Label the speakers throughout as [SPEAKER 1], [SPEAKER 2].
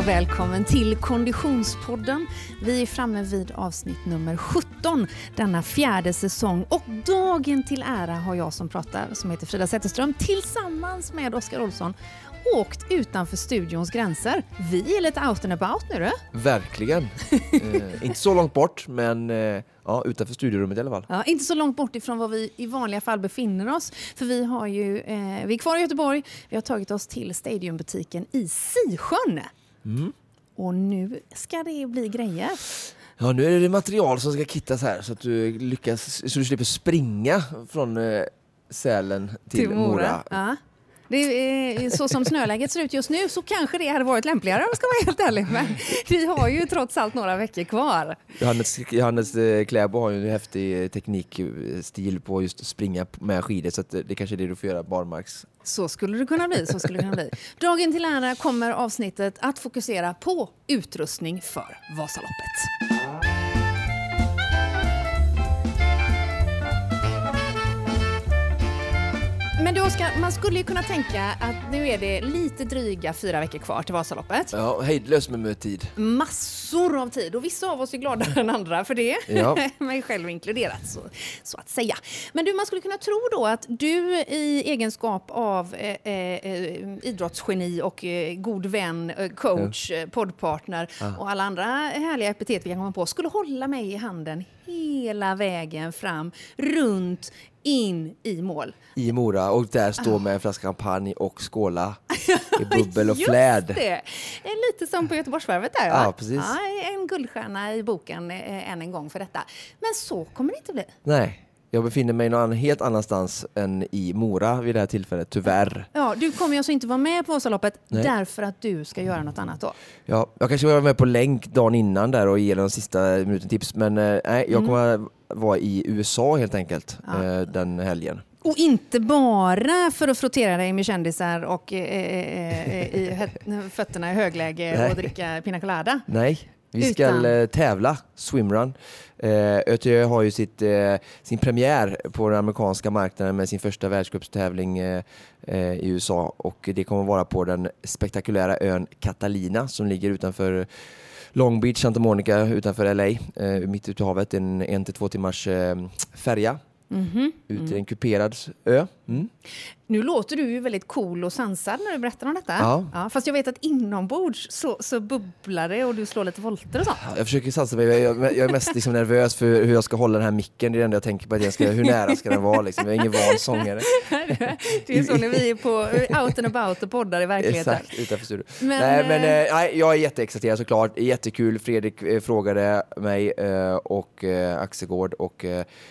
[SPEAKER 1] och välkommen till Konditionspodden. Vi är framme vid avsnitt nummer 17 denna fjärde säsong och dagen till ära har jag som pratar, som heter Frida Zetterström, tillsammans med Oskar Olsson åkt utanför studions gränser. Vi är lite out and about nu du.
[SPEAKER 2] Verkligen. eh, inte så långt bort, men eh, ja, utanför studiorummet i alla fall.
[SPEAKER 1] Ja, inte så långt bort ifrån var vi i vanliga fall befinner oss. För vi, har ju, eh, vi är kvar i Göteborg. Vi har tagit oss till Stadiumbutiken i Sisjön.
[SPEAKER 2] Mm.
[SPEAKER 1] Och nu ska det bli grejer.
[SPEAKER 2] Ja, nu är det material som ska kittas här så att du lyckas, så du slipper springa från eh, Sälen till, Mora.
[SPEAKER 1] Ja. Det är, så som snöläget ser ut just nu så kanske det hade varit lämpligare om jag ska vara helt ärlig. Men vi har ju trots allt några veckor kvar.
[SPEAKER 2] Johannes, Johannes eh, Kläbo har ju en häftig teknikstil på just att springa med skidor så det kanske är det du får göra barmarks.
[SPEAKER 1] Så skulle det kunna bli. Så skulle det kunna bli. Dagen till ära kommer avsnittet att fokusera på utrustning för Vasaloppet. Men du Oskar, man skulle ju kunna tänka att nu är det lite dryga fyra veckor kvar till Vasaloppet.
[SPEAKER 2] Ja, hejdlös med tid.
[SPEAKER 1] Massor av tid och vissa av oss är gladare än andra för det.
[SPEAKER 2] Ja.
[SPEAKER 1] Mig själv inkluderat så, så att säga. Men du, man skulle kunna tro då att du i egenskap av eh, eh, idrottsgeni och eh, god vän, eh, coach, ja. poddpartner
[SPEAKER 2] Ja.
[SPEAKER 1] och alla andra härliga epitet vi kan komma på skulle hålla mig i handen hela vägen fram, runt, in i mål.
[SPEAKER 2] I Mora och där stå med en flaska champagne och skåla i bubbel och
[SPEAKER 1] Just
[SPEAKER 2] fläd.
[SPEAKER 1] det! är Lite som på Göteborgsvarvet där
[SPEAKER 2] Ja,
[SPEAKER 1] va?
[SPEAKER 2] precis.
[SPEAKER 1] Ja, en guldstjärna i boken eh, än en gång för detta. Men så kommer det inte bli.
[SPEAKER 2] Nej, jag befinner mig någon helt annanstans än i Mora vid det här tillfället, tyvärr.
[SPEAKER 1] Ja, du kommer alltså inte vara med på Vasaloppet därför att du ska göra något annat då.
[SPEAKER 2] Ja, jag kanske var med på länk dagen innan där och ge de sista minuten tips, men eh, jag kommer vara i USA helt enkelt
[SPEAKER 1] Ja.
[SPEAKER 2] eh, den helgen.
[SPEAKER 1] Och inte bara för att frottera dig med kändisar och eh, eh, eh, i hö- fötterna i högläge och dricka pina colada.
[SPEAKER 2] Nej, vi ska
[SPEAKER 1] Utan-
[SPEAKER 2] eh, tävla, swimrun. Eh, ÖTÖ har ju sitt, eh, sin premiär på den amerikanska marknaden med sin första världscupstävling eh, eh, i USA och det kommer vara på den spektakulära ön Catalina som ligger utanför Long Beach, Santa Monica utanför LA, eh, mitt ute i havet. En en till två timmars färja
[SPEAKER 1] Mhm.
[SPEAKER 2] ut i en kuperad ö. Mm.
[SPEAKER 1] Nu låter du ju väldigt cool och sansad när du berättar om detta.
[SPEAKER 2] Ja.
[SPEAKER 1] fast jag vet att inombords så, så bubblar det och du slår lite volter och sånt.
[SPEAKER 2] Jag försöker satsa mig, jag, jag jag är mest liksom nervös för hur jag ska hålla den här micken. Det är det enda jag tänker på, att jag ska, hur nära ska den vara? Liksom. Jag är ingen van sångare.
[SPEAKER 1] Det är så när vi är på out and about och poddar i verkligheten.
[SPEAKER 2] Exakt, utanför studion.
[SPEAKER 1] Men,
[SPEAKER 2] nej, men
[SPEAKER 1] eh,
[SPEAKER 2] eh, nej, jag är jätteexalterad såklart. Jättekul. Fredrik eh, frågade mig eh, och eh, Axelgård och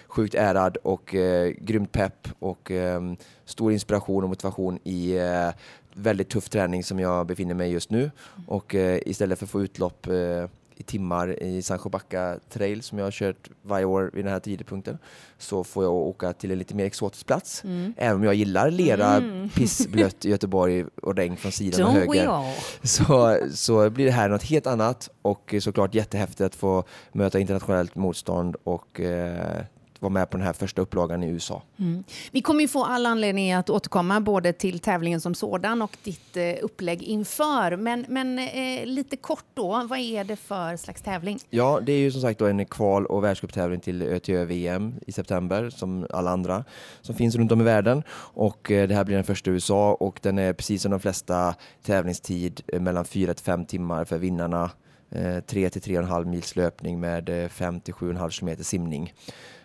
[SPEAKER 2] sjukt ärad och grymt pepp och eh, stor inspiration och motivation i eh, väldigt tuff träning som jag befinner mig i just nu. Och eh, istället för att få utlopp eh, i timmar i Sancho Backa trail som jag har kört varje år vid den här tidpunkten så får jag åka till en lite mer exotisk plats.
[SPEAKER 1] Mm.
[SPEAKER 2] Även om jag gillar lera, pissblött i Göteborg och regn från sidan och
[SPEAKER 1] Don't we
[SPEAKER 2] höger så, så blir det här något helt annat och såklart jättehäftigt att få möta internationellt motstånd och eh, vara med på den här första upplagan i USA.
[SPEAKER 1] Mm. Vi kommer ju få all anledning att återkomma både till tävlingen som sådan och ditt eh, upplägg inför. Men, men eh, lite kort då, vad är det för slags tävling?
[SPEAKER 2] Ja, det är ju som sagt en kval och världscuptävling till ÖTÖ-VM i september som alla andra som finns runt om i världen. Och eh, det här blir den första i USA och den är precis som de flesta tävlingstid eh, mellan 4 till 5 timmar för vinnarna. Eh, 3 till 3,5 mils löpning med eh, 5 till 7,5 kilometer simning.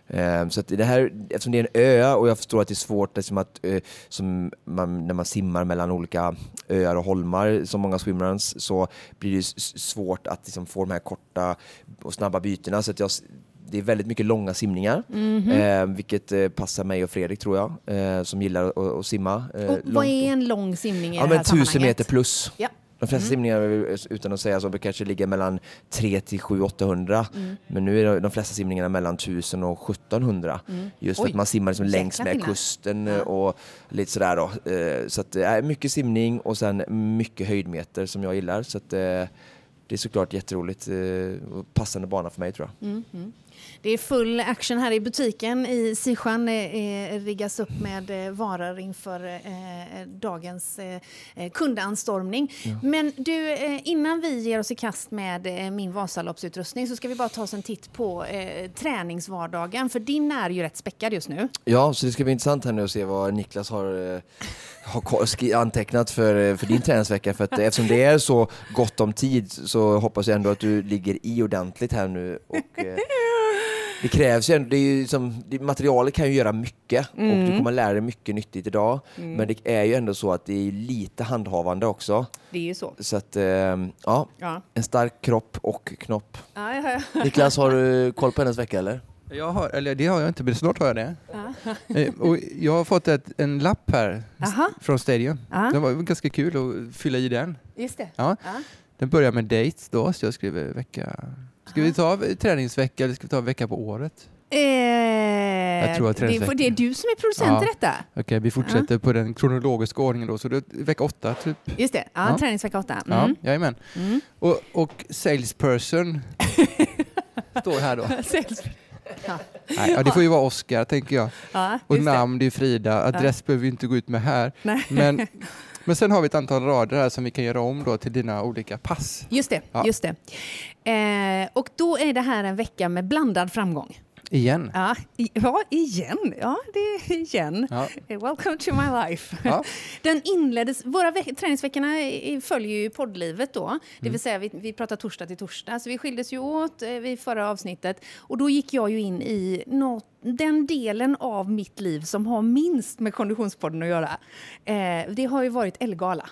[SPEAKER 2] Eh, Så att det här, eftersom det är en ö och jag förstår att det är svårt liksom att, eh, som man, när man simmar mellan olika öar och holmar som många swimruns så blir det svårt att liksom få de här korta och snabba bytena. Så att jag, det är väldigt mycket långa simningar, eh, vilket eh, passar mig och Fredrik tror jag, eh, som gillar att, simma. Eh,
[SPEAKER 1] Och vad är en lång simning i
[SPEAKER 2] Ja
[SPEAKER 1] det
[SPEAKER 2] men
[SPEAKER 1] här
[SPEAKER 2] tusen
[SPEAKER 1] sammanhanget?
[SPEAKER 2] meter plus.
[SPEAKER 1] Ja.
[SPEAKER 2] De flesta simningar, utan att säga så, kanske ligger mellan 3 till 700-800.
[SPEAKER 1] Mm.
[SPEAKER 2] Men nu är de- flesta simningarna mellan 1000 och 1700. Just för
[SPEAKER 1] Oj.
[SPEAKER 2] att man simmar liksom längs med kusten
[SPEAKER 1] Ja.
[SPEAKER 2] och lite sådär då. Eh, Så att det är mycket simning och sen mycket höjdmeter som jag gillar. Så att eh, det är såklart jätteroligt. eh, och Passande bana för mig tror jag.
[SPEAKER 1] Mm, mm. Det är full action här i butiken. I Sisjön eh, riggas upp med eh, varor inför eh, dagens eh, eh, kundanstormning. Ja. Men du, innan vi ger oss i kast med min Vasaloppsutrustning så ska vi bara ta oss en titt på träningsvardagen. För din är ju rätt späckad just nu.
[SPEAKER 2] Ja, så det ska bli intressant här nu att se vad Niklas har, har antecknat för, för din träningsvecka. För att eftersom det är så gott om tid så hoppas jag ändå att du ligger i ordentligt här nu. Och, det krävs ju, det är ju som, det, materialet kan ju göra mycket mm. och du mm. kommer lära dig mycket nyttigt idag. Mm. Men det är ju ändå så att det är lite handhavande också.
[SPEAKER 1] Det är ju så.
[SPEAKER 2] Så att, äh, ja, ja, en stark kropp och knopp.
[SPEAKER 1] Ja, ja,
[SPEAKER 2] ja. Niklas, har du koll på hennes vecka eller?
[SPEAKER 3] Jag har, eller det har jag inte, men snart har jag det. Eh, och jag har fått ett, en lapp här Aha. från Stadium. Aha. Det var ganska kul att fylla i den.
[SPEAKER 1] Just det.
[SPEAKER 3] Ja. Den börjar med dates då, så jag skriver vecka Ska vi ta träningsvecka eller ska vi ta vecka på året?
[SPEAKER 1] Eh, jag tror att det, är, det är du som är producent ja. i detta.
[SPEAKER 3] Okej, okay, vi fortsätter ja. på den kronologiska ordningen då. Så det är vecka åtta typ.
[SPEAKER 1] Just det, ja, ja. träningsvecka åtta. Mm.
[SPEAKER 3] Ja, jajamän. Mm. Och, och salesperson står här då. Ja. Nej, ja, det får ju vara Oskar, tänker jag. Ja, och namn, det är Frida. Adress ja. behöver vi inte gå ut med här. Nej. Men Men sen har vi ett antal rader här som vi kan göra om då till dina olika pass.
[SPEAKER 1] Just det. Ja. Just det. Eh, och då är det här en vecka med blandad framgång.
[SPEAKER 3] Igen?
[SPEAKER 1] Ja, ja igen. Ja, det är igen. Ja. Welcome to my life. Ja. Den inleddes, våra träningsveckorna följer ju poddlivet då. Det vill mm. säga vi, vi pratar torsdag till torsdag. Så vi skildes ju åt eh, vid förra avsnittet. Och då gick jag ju in i något, den delen av mitt liv som har minst med Konditionspodden att göra. Eh, det har ju varit Elgala.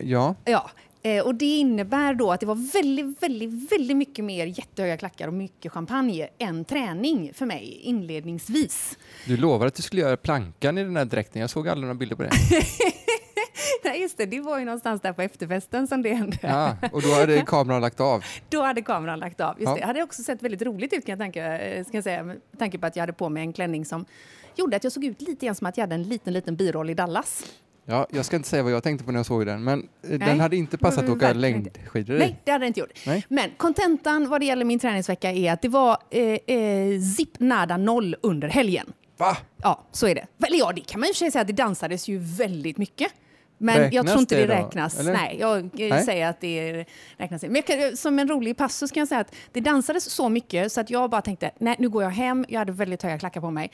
[SPEAKER 3] Ja. ja.
[SPEAKER 1] Eh, och det innebär då att det var väldigt, väldigt, väldigt mycket mer jättehöga klackar och mycket champagne än träning för mig inledningsvis.
[SPEAKER 3] Du lovade att du skulle göra plankan i den här dräkten. Jag såg aldrig några bilder på det.
[SPEAKER 1] Nej, just det. Det var ju någonstans där på efterfesten som det hände.
[SPEAKER 3] Ja, och då hade kameran lagt av?
[SPEAKER 1] Då hade kameran lagt av. Just ja. det. det hade också sett väldigt roligt ut kan jag tänka, eh, ska jag säga, med tanke på att jag hade på mig en klänning som gjorde att jag såg ut lite grann som att jag hade en liten, liten biroll i Dallas.
[SPEAKER 3] Ja, jag ska inte säga vad jag tänkte på när jag såg den, men eh, Nej, den hade inte passat att åka längdskidor
[SPEAKER 1] i. Nej, det hade den inte gjort. Nej. Men kontentan vad det gäller min träningsvecka är att det var eh, eh, zip nada noll under helgen.
[SPEAKER 3] Va?
[SPEAKER 1] Ja, så är det. Eller ja, det kan man ju säga att det dansades ju väldigt mycket. Men räknas jag tror inte det, det räknas. Då, Nej, jag Nej. säger att det räknas. Men kan, som en rolig passus kan jag säga att det dansades så mycket så att jag bara tänkte, nej nu går jag hem. Jag hade väldigt höga klackar på mig.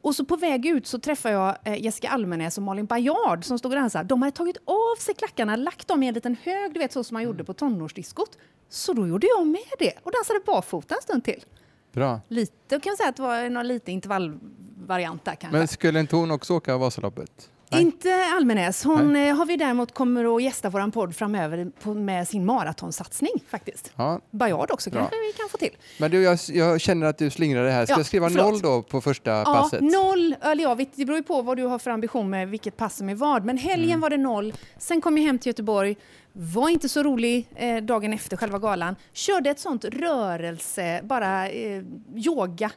[SPEAKER 1] Och så på väg ut så träffade jag eh, Jessica Almenäs och Malin Bajard som stod och dansade. De hade tagit av sig klackarna, lagt dem i en liten hög, du vet så som man gjorde på tonårsdiskot. Så då gjorde jag med det och dansade barfota en stund till.
[SPEAKER 3] Bra.
[SPEAKER 1] Lite, kan jag säga att det var någon lite intervallvariant där kanske.
[SPEAKER 3] Men skulle inte hon också åka Vasaloppet?
[SPEAKER 1] Nej. Inte Almenäs. Hon Nej. Eh, har vi däremot kommer att gästa vår podd framöver med sin maratonsatsning faktiskt. Ja. Bajard också Bra. kanske vi kan få till.
[SPEAKER 3] Men du, jag, jag känner att du slingrar det här. Ska ja, jag skriva förlåt. noll då på första ja, passet?
[SPEAKER 1] Noll, eller ja, det beror ju på vad du har för ambition med vilket pass som är vad. Men helgen mm. var det noll. Sen kom jag hem till Göteborg. Var inte så rolig eh, dagen efter själva galan. Körde ett sånt rörelse, bara eh, yoga.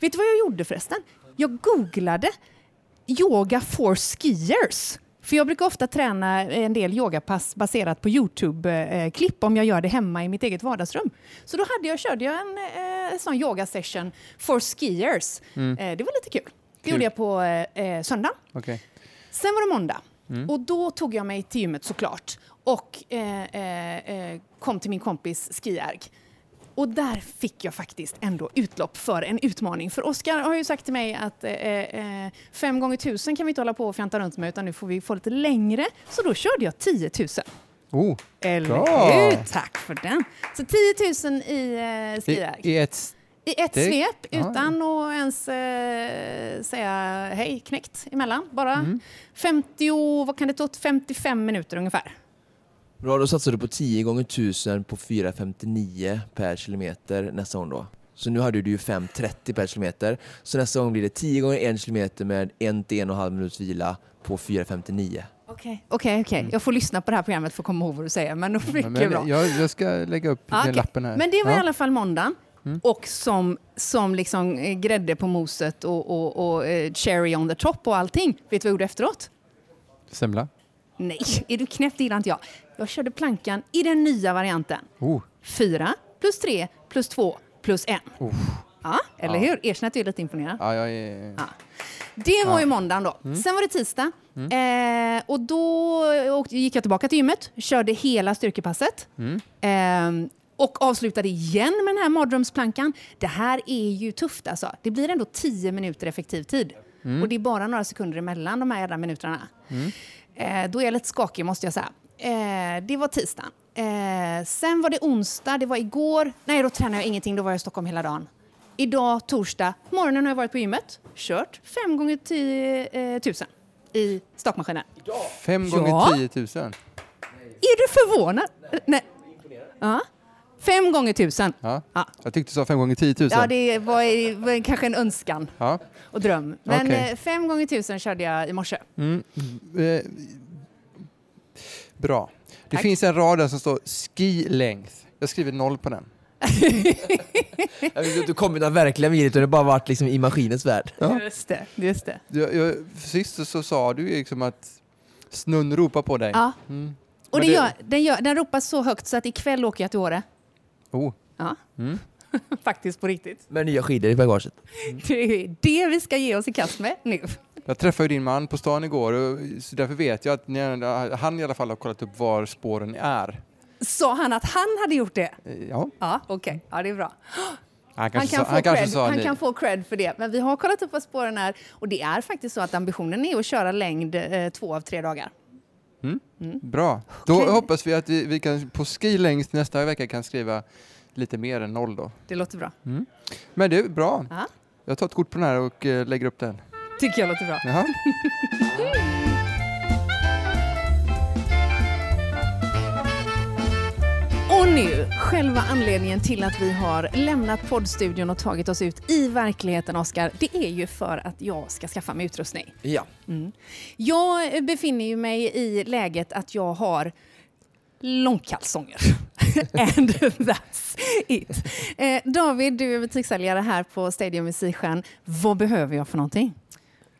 [SPEAKER 1] Vet du vad jag gjorde förresten? Jag googlade yoga for skiers. För jag brukar ofta träna en del yogapass baserat på Youtube-klipp om jag gör det hemma i mitt eget vardagsrum. Så då hade jag, körde jag en eh, sån yoga session for skiers. Mm. Eh, det var lite kul. Det kul. gjorde jag på eh, söndag.
[SPEAKER 3] Okay.
[SPEAKER 1] Sen var det måndag mm. och då tog jag mig till gymmet såklart och eh, eh, eh kom till min kompis skierg. Och där fick jag faktiskt ändå utlopp för en utmaning. För Oskar har ju sagt till mig att eh, eh, fem gånger tusen kan vi inte hålla på och fjanta runt med utan nu får vi få lite längre. Så då körde jag 10 000.
[SPEAKER 3] Oh,
[SPEAKER 1] Eller hur? Tack för den. Så 10 000 i eh, skiväg.
[SPEAKER 3] I, I, ett
[SPEAKER 1] i ett svep utan att ens eh, säga hej knäckt emellan. Bara mm. 50, vad kan det ta? 55 minuter ungefär.
[SPEAKER 2] Bra, då satsar du på 10 gånger 1000 på 4,59 per kilometer nästa gång då. Så nu hade du ju 5,30 per kilometer. Så nästa gång blir det 10 gånger 1 kilometer med 1-1,5 minuts vila på 4,59.
[SPEAKER 1] Okej, okej, okej. Mm. Jag får lyssna på det här programmet för att komma ihåg vad du säger. Men då mycket men, bra.
[SPEAKER 3] Jag, jag, ska lägga upp ah, den okay. lappen här.
[SPEAKER 1] Men det var ja. i alla fall måndagen. Mm. Och som, som liksom eh, grädde på moset och, och, och uh, cherry on the top och allting. Vet du vad jag gjorde efteråt?
[SPEAKER 3] Semla?
[SPEAKER 1] Nej, är du knäpp? Det gillar inte jag. Jag körde plankan i den nya varianten.
[SPEAKER 3] Oh.
[SPEAKER 1] Fyra plus tre plus två plus en. Uh. Ja, eller ja. hur? Erkänn att du är lite imponerad.
[SPEAKER 3] Ja, jag är...
[SPEAKER 1] Ja. Det var ju måndagen då. Mm. Sen var det tisdag. Mm. Eh, och då gick jag tillbaka till gymmet, körde hela styrkepasset. Mm. Eh, och avslutade igen med den här mardrömsplankan. Det här är ju tufft alltså. Det blir ändå 10 minuter effektiv tid. Mm. Och det är bara några sekunder emellan de här jävla minuterna. Mm. Eh, då är jag lite skakig måste jag säga. Eh, det var tisdagen. Eh, sen var det onsdag, det var igår. Nej, då tränade jag ingenting, då var jag i Stockholm hela dagen. Idag, torsdag, morgonen har jag varit på gymmet, kört fem gånger tio eh, tusen i stakmaskinen.
[SPEAKER 3] Fem gånger ja. 10 000?
[SPEAKER 1] Är du förvånad? Nej. Ja. Fem gånger tusen.
[SPEAKER 3] Ja. ja. Jag tyckte du sa fem gånger 10 000.
[SPEAKER 1] Ja, det var, var kanske en önskan ja. och dröm. Men okay. Eh, fem gånger tusen körde jag i morse. Mm. Eh,
[SPEAKER 3] bra. Det Tack. finns en rad där som står ski length. Jag skriver noll på den.
[SPEAKER 2] du kom med den verkliga milet och det bara varit liksom i maskinens värld.
[SPEAKER 1] Ja. Just det. Just det.
[SPEAKER 3] Jag, jag, sist så sa du liksom att snön ropar på dig.
[SPEAKER 1] Ja. Mm. Och det det... Gör, den, gör, den ropar så högt så att ikväll åker jag till Åre.
[SPEAKER 3] Oh.
[SPEAKER 1] Ja. Mm. Faktiskt på riktigt.
[SPEAKER 2] Med nya skidor i bagaget.
[SPEAKER 1] Det är det vi ska ge oss i kast med nu.
[SPEAKER 3] Jag träffade din man på stan igår och så därför vet jag att ni, han i alla fall har kollat upp var spåren är.
[SPEAKER 1] Sa han att han hade gjort det?
[SPEAKER 3] Ja.
[SPEAKER 1] Ja, Okej, okay. ja, det är bra.
[SPEAKER 3] Han, han, kan, sa, han, cred,
[SPEAKER 1] han kan, få cred för det. Men vi har kollat upp vad spåren är och det är faktiskt så att ambitionen är att köra längd eh, två av tre dagar.
[SPEAKER 3] Mm. Mm. Bra. Då okay. hoppas vi att vi, vi kan på ski längst nästa vecka kan skriva lite mer än noll då.
[SPEAKER 1] Det låter bra. Mm.
[SPEAKER 3] Men är bra. Aha. Jag tar ett kort på den här och uh, lägger upp den.
[SPEAKER 1] Tycker jag låter bra. Och nu, själva anledningen till att vi har lämnat poddstudion och tagit oss ut i verkligheten, Oskar, det är ju för att jag ska skaffa mig utrustning.
[SPEAKER 2] Ja.
[SPEAKER 1] Mm. Jag befinner mig i läget att jag har långkalsonger. And that's it. Eh, David, du är butikssäljare här på Stadium Musikstjärn. Vad behöver jag för någonting?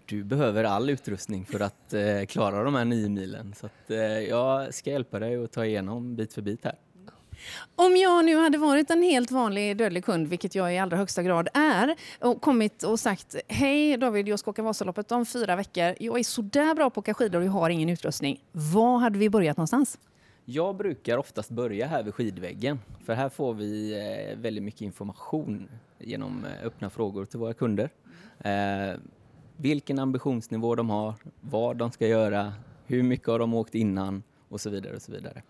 [SPEAKER 4] Du behöver all utrustning för att eh, klara de här nio milen. Så att, eh, jag ska hjälpa dig att ta igenom bit för bit här.
[SPEAKER 1] Om jag nu hade varit en helt vanlig dödlig kund, vilket jag i allra högsta grad är, och kommit och sagt hej David, jag ska åka Vasaloppet om fyra veckor. Jag är sådär bra på att åka skidor och jag har ingen utrustning. Var hade vi börjat någonstans?
[SPEAKER 4] Jag brukar oftast börja här vid skidväggen, för här får vi eh, väldigt mycket information genom eh, öppna frågor till våra kunder. Eh, vilken ambitionsnivå de har, vad de ska göra, hur mycket har de åkt innan och så vidare. och så vidare.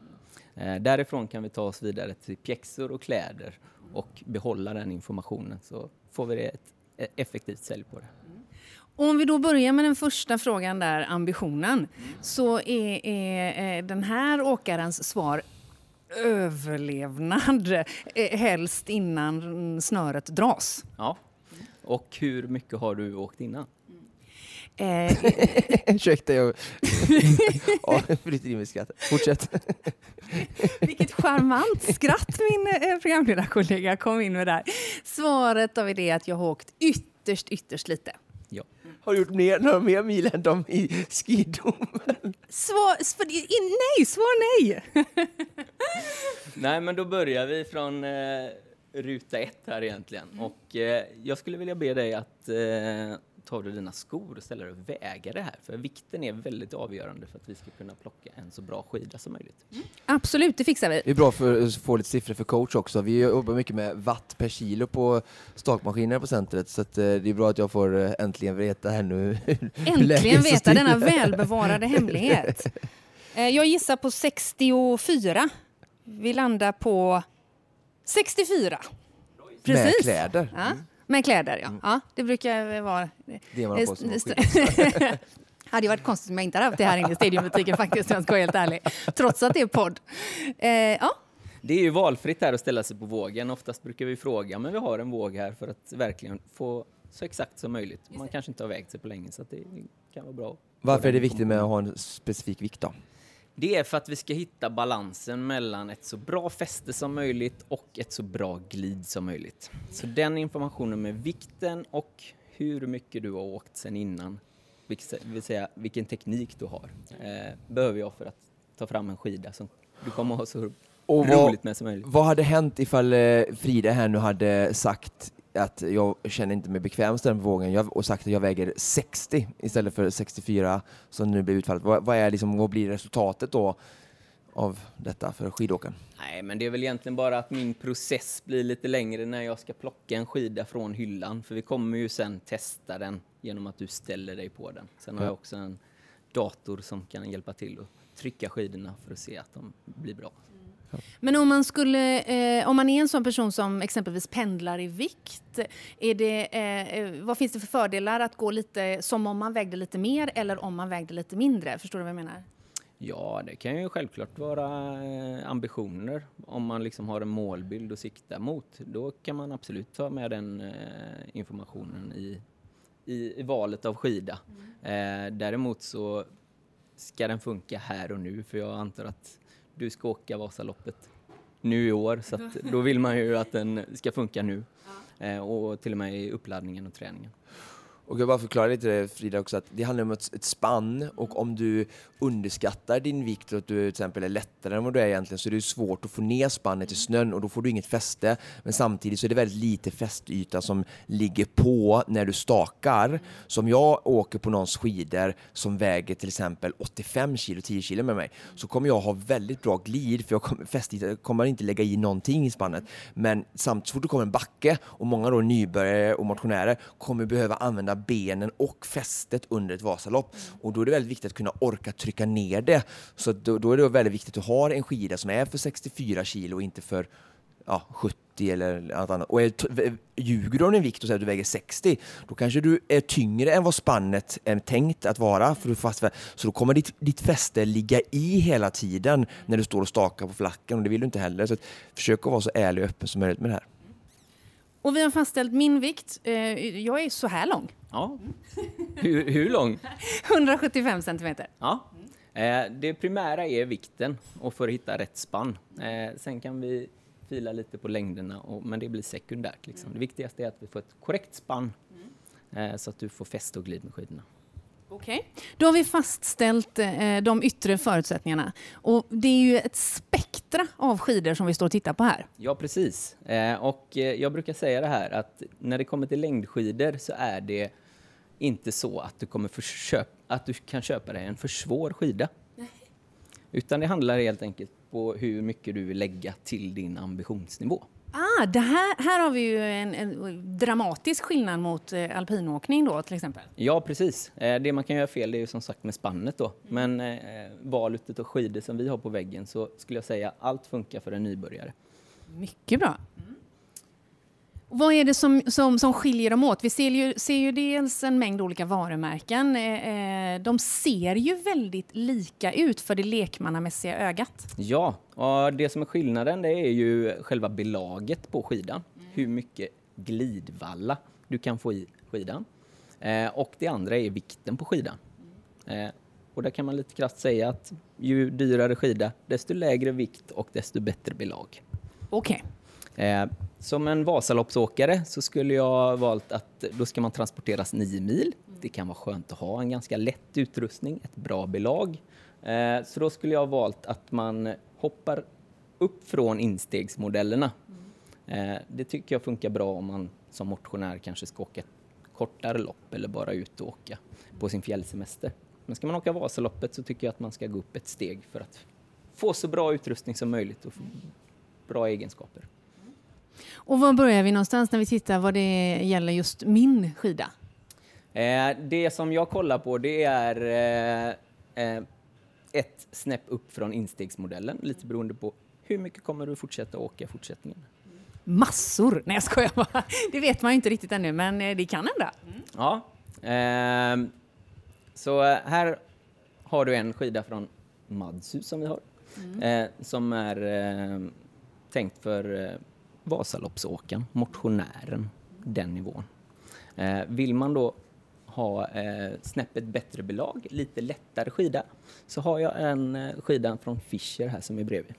[SPEAKER 4] Därifrån kan vi ta oss vidare till pjäxor och kläder och behålla den informationen så får vi ett effektivt sälj på det.
[SPEAKER 1] Om vi då börjar med den första frågan där, ambitionen, så är, är, den här åkarens svar överlevnad, eh, helst innan snöret dras.
[SPEAKER 4] Ja, och hur mycket har du åkt innan?
[SPEAKER 2] Eh, Ursäkta, jag ja, bryter in med skratt. Fortsätt.
[SPEAKER 1] Vilket charmant skratt min eh, programledarkollega kom in med där. Svaret av det är att jag har åkt ytterst, ytterst lite.
[SPEAKER 2] Har gjort mer, några mer mil än de i skidomen?
[SPEAKER 1] Svar, svar, nej, svar nej!
[SPEAKER 4] nej, men då börjar vi från eh, ruta ett här egentligen. Och eh, jag skulle vilja be dig att eh, tar du dina skor och ställer och väger det här. För vikten är väldigt avgörande för att vi ska kunna plocka en så bra skida som möjligt. Mm.
[SPEAKER 1] Absolut, det fixar vi.
[SPEAKER 2] Det är bra för att få lite siffror för coach också. Vi jobbar mycket med watt per kilo på stakmaskiner på centret så det är bra att jag får eh, äntligen veta här nu.
[SPEAKER 1] Äntligen veta denna välbevarade hemlighet. Eh, jag gissar på 64. Vi landar på 64.
[SPEAKER 2] Precis. Med kläder.
[SPEAKER 1] Ja. Med kläder, ja. Mm. ja det brukar vara...
[SPEAKER 2] Det har på
[SPEAKER 1] Det hade varit konstigt om jag inte hade haft det här inne i Stadiumbutiken faktiskt, om jag ska vara helt ärlig. Trots att det är podd. Eh, ja.
[SPEAKER 4] Det är ju valfritt här att ställa sig på vågen. Oftast brukar vi fråga, men vi har en våg här för att verkligen få så exakt som möjligt. Man kanske inte har vägt sig på länge så det kan vara bra.
[SPEAKER 2] Varför är det viktigt med att ha en specifik vikt då?
[SPEAKER 4] Det är för att vi ska hitta balansen mellan ett så bra fäste som möjligt och ett så bra glid som möjligt. Så den informationen med vikten och hur mycket du har åkt sen innan, det vill säga vilken teknik du har, eh, behöver jag för att ta fram en skida som du kommer ha så och vad, roligt med som möjligt.
[SPEAKER 2] Vad hade hänt ifall eh, Frida här nu hade sagt att jag känner inte mig bekväm på vågen och sagt att jag väger 60 istället för 64 som nu blir utfallet. Vad, vad, är liksom, vad blir resultatet då av detta för skidåkaren?
[SPEAKER 4] Nej, men det är väl egentligen bara att min process blir lite längre när jag ska plocka en skida från hyllan. För vi kommer ju sen testa den genom att du ställer dig på den. Sen ja. har jag också en dator som kan hjälpa till att trycka skidorna för att se att de blir bra.
[SPEAKER 1] Men om man, skulle, eh, om man är en sån person som exempelvis pendlar i vikt, är det, eh, eh, vad finns det för fördelar att gå lite som om man vägde lite mer eller om man vägde lite mindre? Förstår du vad jag menar?
[SPEAKER 4] Ja, det kan ju självklart vara eh, ambitioner. Om man liksom har en målbild att sikta mot, då kan man absolut ta med den eh, informationen i, i, i, valet av skida. Mm. Däremot så ska den funka här och nu, för jag antar att du ska åka Vasaloppet nu i år, så då vill man ju att den ska funka nu. Ja. och till och med i uppladdningen och träningen.
[SPEAKER 2] Och jag bara förklarar lite det, Frida också, att det handlar om ett, ett spann och om du underskattar din vikt och att du till exempel är lättare än vad du är egentligen så är det svårt att få ner spannet i snön och då får du inget fäste. Men samtidigt så är det väldigt lite fästyta som ligger på när du stakar. Så om jag åker på någons skidor som väger till exempel 85 kilo, 10 kilo med mig, så kommer jag ha väldigt bra glid för jag kommer, fästyta kommer inte lägga i någonting i spannet. Men samtidigt så fort det kommer en backe och många då nybörjare och motionärer kommer behöva använda benen och fästet under ett Vasalopp. Och då är det väldigt viktigt att kunna orka trycka ner det. Så då, då är det väldigt viktigt att ha en skida som är för 64 kilo och inte för ja, 70 eller något annat. Och är, ljuger du om din vikt och säger att du väger 60, då kanske du är tyngre än vad spannet är tänkt att vara. För fast, så då kommer ditt, ditt fäste ligga i hela tiden när du står och stakar på flacken och det vill du inte heller. Så försök att vara så ärlig och öppen som möjligt med det här.
[SPEAKER 1] Och vi har fastställt min vikt. Eh, jag är så här lång.
[SPEAKER 4] Ja. Hur, hur lång?
[SPEAKER 1] 175 centimeter.
[SPEAKER 4] Ja. Eh, det primära är vikten och för att hitta rätt spann. Eh, sen kan vi fila lite på längderna, men det blir sekundärt. Liksom. Det viktigaste är att vi får ett korrekt spann så att du får fäste och glid med skidorna.
[SPEAKER 1] Okej, okay. då har vi fastställt eh, de yttre förutsättningarna. Och det är ju ett spektra av skidor som vi står och tittar på här.
[SPEAKER 4] Ja, precis. Eh, och eh, jag brukar säga det här att när det kommer till längdskidor så är det inte så att du, kommer köpa, att du kan köpa dig en för svår skida. Nej. Utan det handlar helt enkelt på hur mycket du vill lägga till din ambitionsnivå.
[SPEAKER 1] Ah, det här, här har vi ju en, en dramatisk skillnad mot eh, alpinåkning då till exempel.
[SPEAKER 4] Ja, precis. Eh, det man kan göra fel är ju som sagt med spannet då. Mm. Men eh, valet av skidor som vi har på väggen så skulle jag säga allt funkar för en nybörjare.
[SPEAKER 1] Mycket bra. Mm. Vad är det som, som, som skiljer dem åt? Vi ser ju, ser ju dels en mängd olika varumärken. Eh, eh, de ser ju väldigt lika ut för det lekmannamässiga ögat.
[SPEAKER 4] Ja, och det som är skillnaden det är ju själva belaget på skidan. Mm. Hur mycket glidvalla du kan få i skidan. Eh, och det andra är vikten på skidan. Mm. Och där kan man lite krasst säga att ju dyrare skida, desto lägre vikt och desto bättre belag.
[SPEAKER 1] Okej.
[SPEAKER 4] Okay. Som en Vasaloppsåkare så skulle jag valt att då ska man transporteras nio mil. Det kan vara skönt att ha en ganska lätt utrustning, ett bra belag. Eh, så då skulle jag valt att man hoppar upp från instegsmodellerna. Eh, det tycker jag funkar bra om man som motionär kanske ska åka ett kortare lopp eller bara ut och åka på sin fjällsemester. Men ska man åka Vasaloppet så tycker jag att man ska gå upp ett steg för att få så bra utrustning som möjligt och få bra egenskaper.
[SPEAKER 1] Och var börjar vi någonstans när vi tittar vad det gäller just min skida?
[SPEAKER 4] Eh, det som jag kollar på det är eh, eh, ett snäpp upp från instegsmodellen, lite beroende på hur mycket kommer du fortsätta åka i fortsättningen?
[SPEAKER 1] Massor! Nej jag skojar bara. Det vet man ju inte riktigt ännu men eh, det kan hända.
[SPEAKER 4] Mm. Ja. Ehm, så eh, här har du en skida från Madshus som vi har. Mm. Eh, som är tänkt för Vasaloppsåkaren, motionären, den nivån. Eh, vill man då ha eh, snäppet bättre belag, lite lättare skida, så har jag en eh, skida från Fischer här som är bredvid.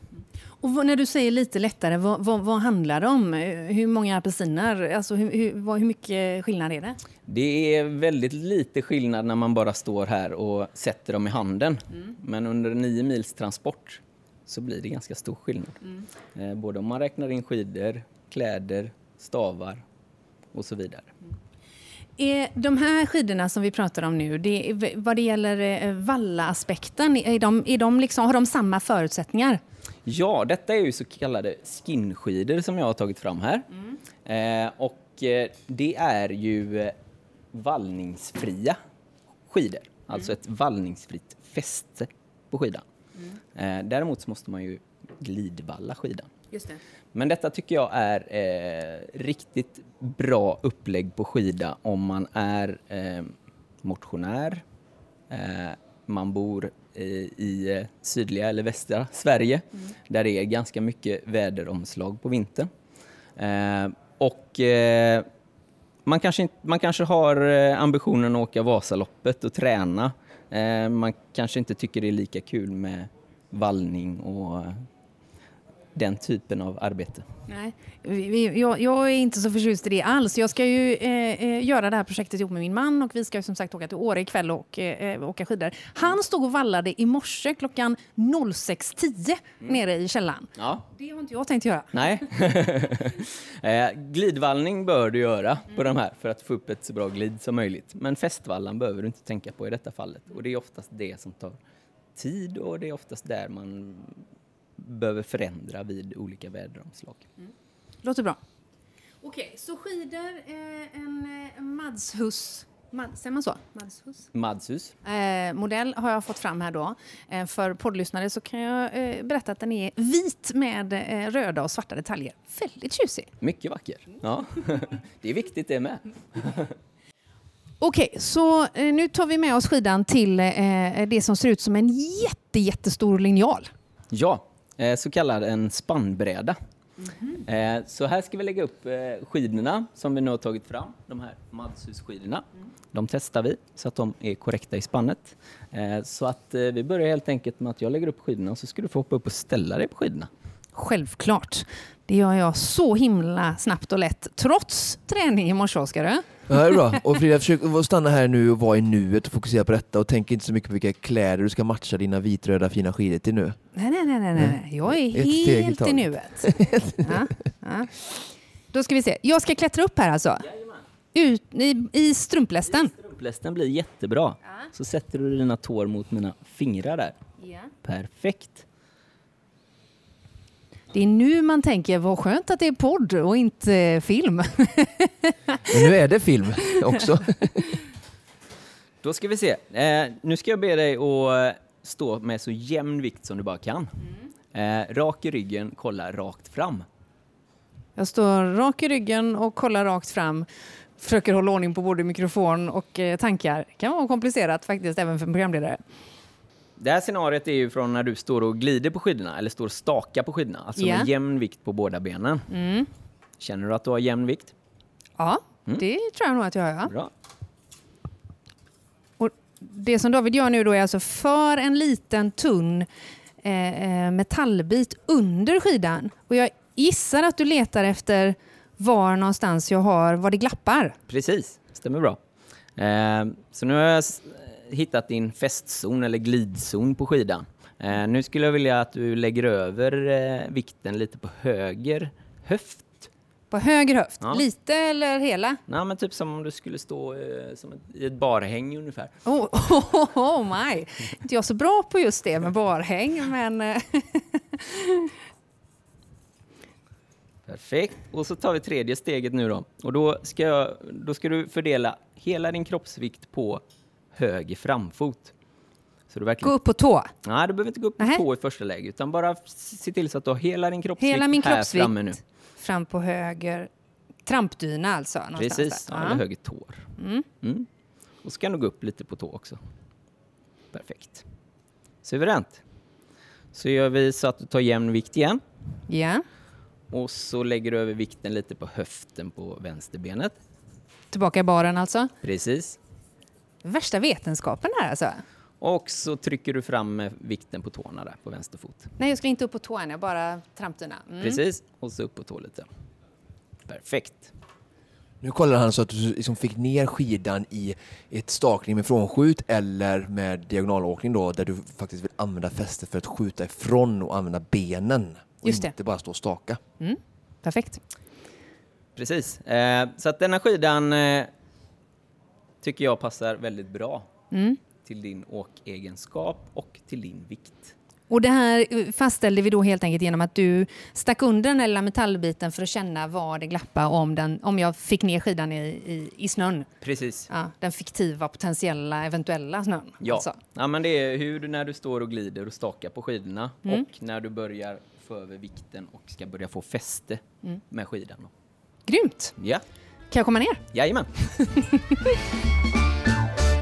[SPEAKER 1] Och när du säger lite lättare, vad, vad, vad handlar det om? Hur många apelsiner? Alltså hur, hur, hur, mycket skillnad är det?
[SPEAKER 4] Det är väldigt lite skillnad när man bara står här och sätter dem i handen. Mm. Men under nio mils transport så blir det ganska stor skillnad. Mm. Eh, både om man räknar in skidor, kläder, stavar och så vidare. Mm.
[SPEAKER 1] Är de här skidorna som vi pratar om nu, det, vad det gäller eh, valla-aspekten, är de, är de liksom, har de samma förutsättningar?
[SPEAKER 4] Ja, detta är ju så kallade skinskidor som jag har tagit fram här. Mm. Eh, och eh, det är ju eh, vallningsfria skidor, mm. alltså ett vallningsfritt fäste på skidan. Mm. Eh, däremot måste man ju glidvalla skidan.
[SPEAKER 1] Just det.
[SPEAKER 4] Men detta tycker jag är eh, riktigt bra upplägg på skida om man är eh, motionär, eh, man bor i eh, sydliga eller västra Sverige mm. där det är ganska mycket väderomslag på vintern. Eh, och eh, man kanske, man kanske har ambitionen att åka Vasaloppet och träna. Eh, man kanske inte tycker det är lika kul med vallning och den typen av arbete.
[SPEAKER 1] Nej, jag, jag, är inte så förtjust i det alls. Jag ska ju eh, eh, göra det här projektet ihop med min man och vi ska som sagt åka till Åre ikväll och eh, åka skidor. Han stod och vallade i morse klockan 06.10 mm. nere i källaren. Ja. Det har inte jag tänkt göra.
[SPEAKER 4] Nej. eh, glidvallning bör du göra mm. på de här för att få upp ett så bra glid som möjligt. Men fästvallan behöver du inte tänka på i detta fallet och det är oftast det som tar tid och det är oftast där man behöver förändra vid olika väderomslag. Mm.
[SPEAKER 1] Låter bra. Okej, okay, så skidor, eh, en eh, Madshus Mad, säger man så?
[SPEAKER 4] Madshus? Madshus.
[SPEAKER 1] Eh, modell har jag fått fram här då. Eh, för poddlyssnare så kan jag eh, berätta att den är vit med eh, röda och svarta detaljer. Väldigt tjusig.
[SPEAKER 4] Mycket vacker. Ja. det är viktigt det med.
[SPEAKER 1] Okej, okay, så eh, nu tar vi med oss skidan till eh, det som ser ut som en jätte, jättestor linjal.
[SPEAKER 4] Ja, så kallad en spannbräda. Mm. Så här ska vi lägga upp eh, skidorna som vi nu har tagit fram, de här Madshus-skidorna. Mm. De testar vi så att de är korrekta i spannet. Så att vi börjar helt enkelt med att jag lägger upp skidorna och så ska du få hoppa upp och ställa dig på skidorna.
[SPEAKER 1] Självklart. Det gör jag så himla snabbt och lätt, trots träning i morse, Oskar. Ja,
[SPEAKER 2] det är bra. Och Frida, försök stanna här nu och vara i nuet och fokusera på detta och tänk inte så mycket på vilka kläder du ska matcha dina vitröda fina skidor till nu.
[SPEAKER 1] Nej, nej, nej, nej, nej. jag är Ett helt i nuet. ja, ja. Då ska vi se. Jag ska klättra upp här alltså? Ut, i, I strumplästen?
[SPEAKER 4] Strumplästen blir jättebra. Ja. Så sätter du dina tår mot mina fingrar där. Ja. Perfekt.
[SPEAKER 1] Det är nu man tänker, vad skönt att det är podd och inte film.
[SPEAKER 2] Men nu är det film också.
[SPEAKER 4] Då ska vi se. Eh, nu ska jag be dig att stå med så jämn vikt som du bara kan. Mm. Eh, rak i ryggen, kolla rakt fram.
[SPEAKER 1] Jag står rak i ryggen och kollar rakt fram. Försöker hålla ordning på både mikrofon och eh, tankar. Det kan vara komplicerat faktiskt även för en programledare.
[SPEAKER 4] Det här scenariot är ju från när du står och glider på skidorna eller står och stakar på skidorna. Alltså yeah. med jämn vikt på båda benen. Mm. Känner du att du har jämn vikt?
[SPEAKER 1] Ja, mm. det tror jag nog att jag har. Bra. Och det som David gör nu då är alltså för en liten tunn eh, eh, metallbit under skidan. Och jag gissar att du letar efter var någonstans jag har, var det glappar.
[SPEAKER 4] Precis, stämmer bra. Eh, så nu har jag hittat din fästzon eller glidzon på skidan. Eh, nu skulle jag vilja att du lägger över eh, vikten lite på höger höft.
[SPEAKER 1] På höger höft? Ja. Lite eller hela?
[SPEAKER 4] Nej, men typ som om du skulle stå eh, som ett, i ett barhäng ungefär.
[SPEAKER 1] Oh, oh, oh, my! Inte jag så bra på just det med barhäng, men... Eh,
[SPEAKER 4] Perfekt. Och så tar vi tredje steget nu då. Och då ska, jag, då ska du fördela hela din kroppsvikt på höger framfot.
[SPEAKER 1] Så du verkligen... Gå upp på tå?
[SPEAKER 4] Nej, du behöver inte gå upp på Nähe. tå i första läget, utan bara se till så att du har hela din kroppsvikt hela min kroppsvikt här framme nu.
[SPEAKER 1] fram på höger trampdyna alltså?
[SPEAKER 4] Precis, ja, eller höger tår. Mm. Mm. Och så kan du gå upp lite på tå också. Perfekt. Suveränt. Så gör vi så att du tar jämn vikt igen.
[SPEAKER 1] Ja.
[SPEAKER 4] Och så lägger du över vikten lite på höften på vänsterbenet.
[SPEAKER 1] Tillbaka i baren alltså?
[SPEAKER 4] Precis.
[SPEAKER 1] Värsta vetenskapen här alltså.
[SPEAKER 4] Och så trycker du fram vikten på tårna där på vänster fot.
[SPEAKER 1] Nej, jag ska inte upp på tårna, bara trampdyna.
[SPEAKER 4] Mm. Precis, och så upp på tå lite. Perfekt.
[SPEAKER 2] Nu kollar han så att du liksom fick ner skidan i ett stakning med frånskjut eller med diagonalåkning då, där du faktiskt vill använda fästet för att skjuta ifrån och använda benen. Och Just det. inte bara stå och staka.
[SPEAKER 1] Mm. Perfekt.
[SPEAKER 4] Precis. Eh, så att denna skidan eh, tycker jag passar väldigt bra mm. till din åkegenskap och till din vikt.
[SPEAKER 1] Och det här eh, fastställde vi då helt enkelt genom att du stack under den lilla metallbiten för att känna var det glappade om, den, om jag fick ner skidan i, i, i snön.
[SPEAKER 4] Precis.
[SPEAKER 1] Ja, den fiktiva, potentiella, eventuella snön.
[SPEAKER 4] Ja. Alltså. ja, men det är hur när du står och glider och stakar på skidorna mm. och när du börjar få över vikten och ska börja få fäste mm. med skidan.
[SPEAKER 1] Grymt!
[SPEAKER 4] Ja.
[SPEAKER 1] Kan jag komma ner?
[SPEAKER 4] Jajamän!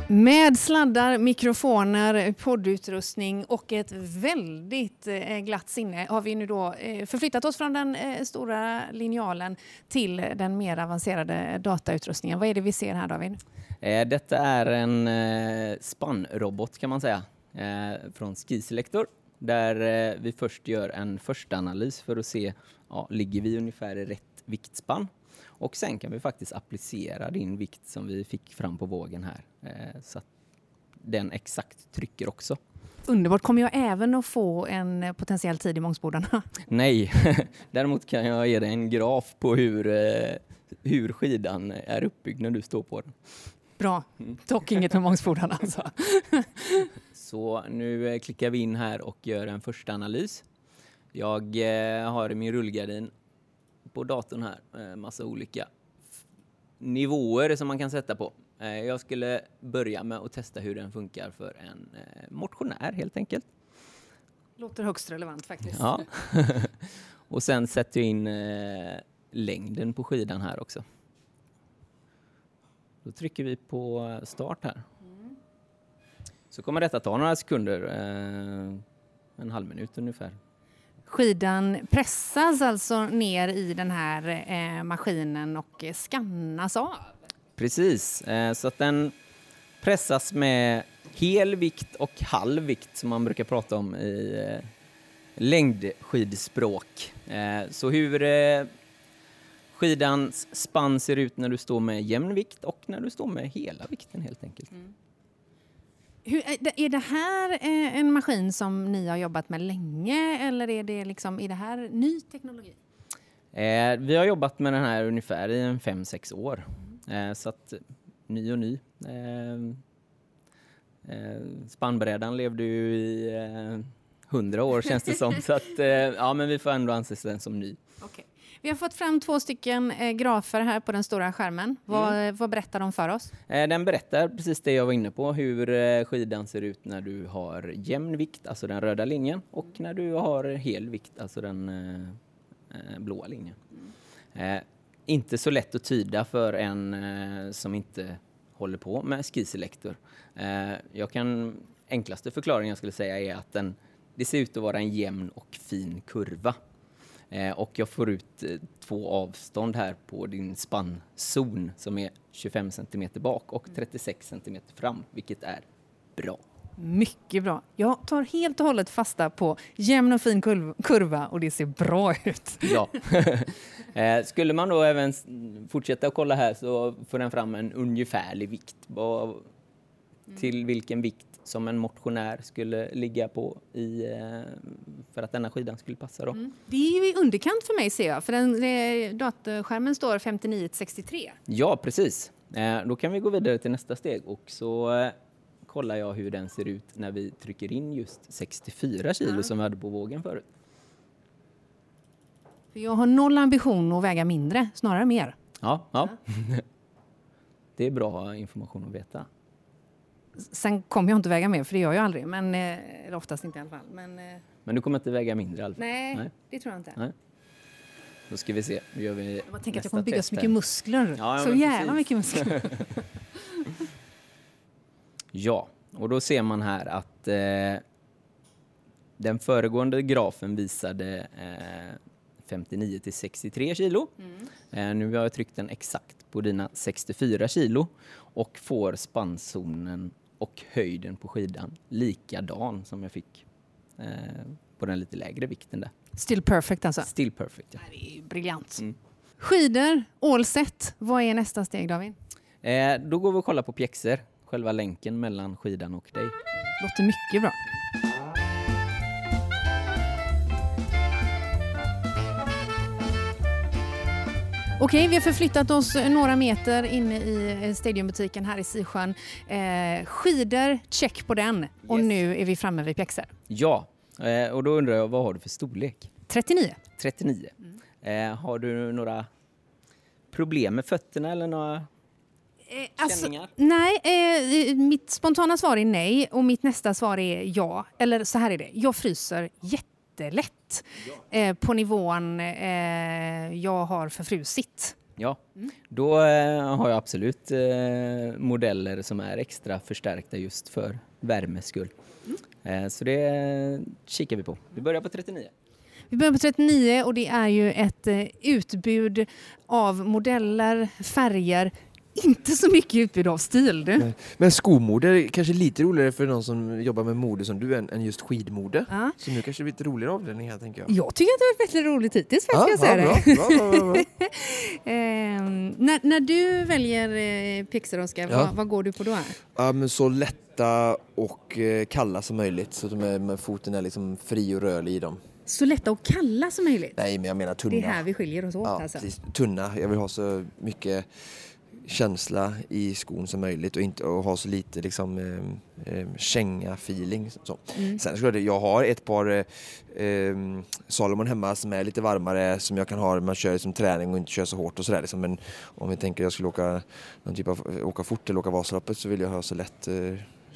[SPEAKER 1] Med sladdar, mikrofoner, poddutrustning och ett väldigt eh, glatt sinne har vi nu då eh, förflyttat oss från den eh, stora linjalen till den mer avancerade datautrustningen. Vad är det vi ser här David?
[SPEAKER 4] Detta är en spannrobot kan man säga från Skiselector där vi först gör en första analys för att se, ja, ligger vi ungefär i rätt viktspann? Och sen kan vi faktiskt applicera din vikt som vi fick fram på vågen här. Eh, så att den exakt trycker också.
[SPEAKER 1] Underbart. Kommer jag även att få en potentiell tid i Mångsbodarna?
[SPEAKER 4] Nej, däremot kan jag ge dig en graf på hur, eh, hur skidan är uppbyggd när du står på den.
[SPEAKER 1] Bra, mm. dock inget med Mångsbodarna alltså.
[SPEAKER 4] Så nu eh, klickar vi in här och gör en första analys. Jag har min rullgardin på datorn här, massa olika nivåer som man kan sätta på. Eh, jag skulle börja med att testa hur den funkar för en eh, motionär helt enkelt.
[SPEAKER 1] Låter högst relevant faktiskt.
[SPEAKER 4] Ja. och sen sätter jag in eh, längden på skidan här också. Då trycker vi på start här. Mm. Så kommer detta ta några sekunder, en halv minut ungefär.
[SPEAKER 1] Skidan pressas alltså ner i den här maskinen och skannas av?
[SPEAKER 4] Precis, eh, så att den pressas med hel vikt och halv vikt som man brukar prata om i eh, längdskidspråk. Eh, så hur skidans spann ser ut när du står med jämn vikt och när du står med hela vikten helt enkelt. Mm.
[SPEAKER 1] Hur, är det här en maskin som ni har jobbat med länge eller är det, liksom, är det här ny teknologi?
[SPEAKER 4] vi har jobbat med den här ungefär i en fem sex år. Eh, så att ny och ny. Eh, eh, spannbrädan levde ju i hundra år känns det som. så att, ja, men vi får ändå anses den som ny.
[SPEAKER 1] Okay. Vi har fått fram två stycken eh, grafer här på den stora skärmen. Vad, mm. vad berättar de för oss?
[SPEAKER 4] Eh, den berättar precis det jag var inne på, hur eh, skidan ser ut när du har jämn vikt, alltså den röda linjen, och när du har hel vikt, alltså den blåa linjen. Mm inte så lätt att tyda för en eh, som inte håller på med skiselektor. Eh, jag kan, enklaste förklaringen jag skulle säga är att den, det ser ut att vara en jämn och fin kurva. Eh, och jag får ut eh, två avstånd här på din spannzon som är 25 cm bak och 36 cm fram, vilket är bra.
[SPEAKER 1] Mycket bra. Jag tar helt och hållet fasta på jämn och fin kurva och det ser bra ut.
[SPEAKER 4] Ja. Eh, skulle man då även fortsätta att kolla här så får den fram en ungefärlig vikt. Till vilken vikt som en motionär skulle ligga på i, eh, för att denna skidan skulle passa. Då. Mm.
[SPEAKER 1] Det är ju i underkant för mig ser jag, för den, datorskärmen står 59 63.
[SPEAKER 4] Ja, precis. Eh, då kan vi gå vidare till nästa steg och så kollar jag hur den ser ut när vi trycker in just 64 kilo mm. som vi hade på vågen förut.
[SPEAKER 1] För jag har noll ambition att väga mindre, snarare mer.
[SPEAKER 4] Ja, ja. det är bra information att veta.
[SPEAKER 1] Sen kommer jag inte väga mer, för det gör jag aldrig. Men, eh, eller oftast inte i alla fall. Men, eh,
[SPEAKER 4] men du kommer inte väga mindre i alla fall?
[SPEAKER 1] Nej, Nej. det tror jag inte. Nej.
[SPEAKER 4] Då ska vi se. Då gör vi
[SPEAKER 1] jag tänker att jag kommer bygga så mycket muskler. Ja, ja, så jävla mycket muskler.
[SPEAKER 4] Ja, och då ser man här att eh, den föregående grafen visade eh, 59 till 63 kilo. Mm. Eh, nu har jag tryckt den exakt på dina 64 kilo och får spannzonen och höjden på skidan likadan som jag fick eh, på den lite lägre vikten där.
[SPEAKER 1] Still perfect alltså?
[SPEAKER 4] Still perfect, ja.
[SPEAKER 1] Det är briljant. Mm. skidor, all set. Vad är nästa steg David?
[SPEAKER 4] Eh, då går vi och kollar på pjäxor, själva länken mellan skidan och dig.
[SPEAKER 1] Låter mycket bra. Okej, vi har förflyttat oss några meter inne i stadiumbutiken här i Sisjön. Eh, skidor, check på den. Och yes. nu är vi framme vid pjäxor.
[SPEAKER 4] Ja, eh, och då undrar jag vad har du för storlek?
[SPEAKER 1] 39.
[SPEAKER 4] 39. Mm. Eh, har du några problem med fötterna eller några eh, Alltså,
[SPEAKER 1] nej, eh, mitt spontana svar är nej och mitt nästa svar är ja. Eller så här är det, jag fryser jättelätt ja. eh, på nivån eh, jag har förfrusit.
[SPEAKER 4] Ja, mm. då eh, har jag absolut eh, modeller som är extra förstärkta just för värmes skull. Mm. så det kikar vi på. Vi börjar på 39.
[SPEAKER 1] Vi börjar på 39 och det är ju ett eh, utbud av modeller, färger, inte så mycket utbud av stil. Du.
[SPEAKER 2] Men skomode är kanske lite roligare för någon som jobbar med mode som du än, än just skidmode. Ja. Så nu kanske det blir lite roligare avdelning här tänker jag.
[SPEAKER 1] Jag tycker att det har varit väldigt roligt hittills för ja, jag säga
[SPEAKER 2] ja, det. Bra, bra, bra,
[SPEAKER 1] eh, när, när, du väljer eh, pixlar Oskar, ja. vad, vad, går du på då? Här?
[SPEAKER 2] Ja, men så lätta och eh, kalla som möjligt så att med, med foten är liksom fri och rörlig i dem
[SPEAKER 1] så lätta och kalla som möjligt.
[SPEAKER 2] Nej, men jag menar tunna.
[SPEAKER 1] Det är här vi skiljer oss åt. Ja, alltså.
[SPEAKER 2] precis. Tunna. Jag vill ha så mycket känsla i skon som möjligt och, inte, och ha så lite liksom, eh, eh, känga-feeling. Mm. Sen skulle jag ha ett par eh, ehm, Salomon hemma som är lite varmare som jag kan ha man kör som träning och inte kör så hårt och sådär. Liksom. Men om vi tänker att jag skulle åka, någon typ av, åka fort eller åka Vasaloppet så vill jag ha så lätt eh,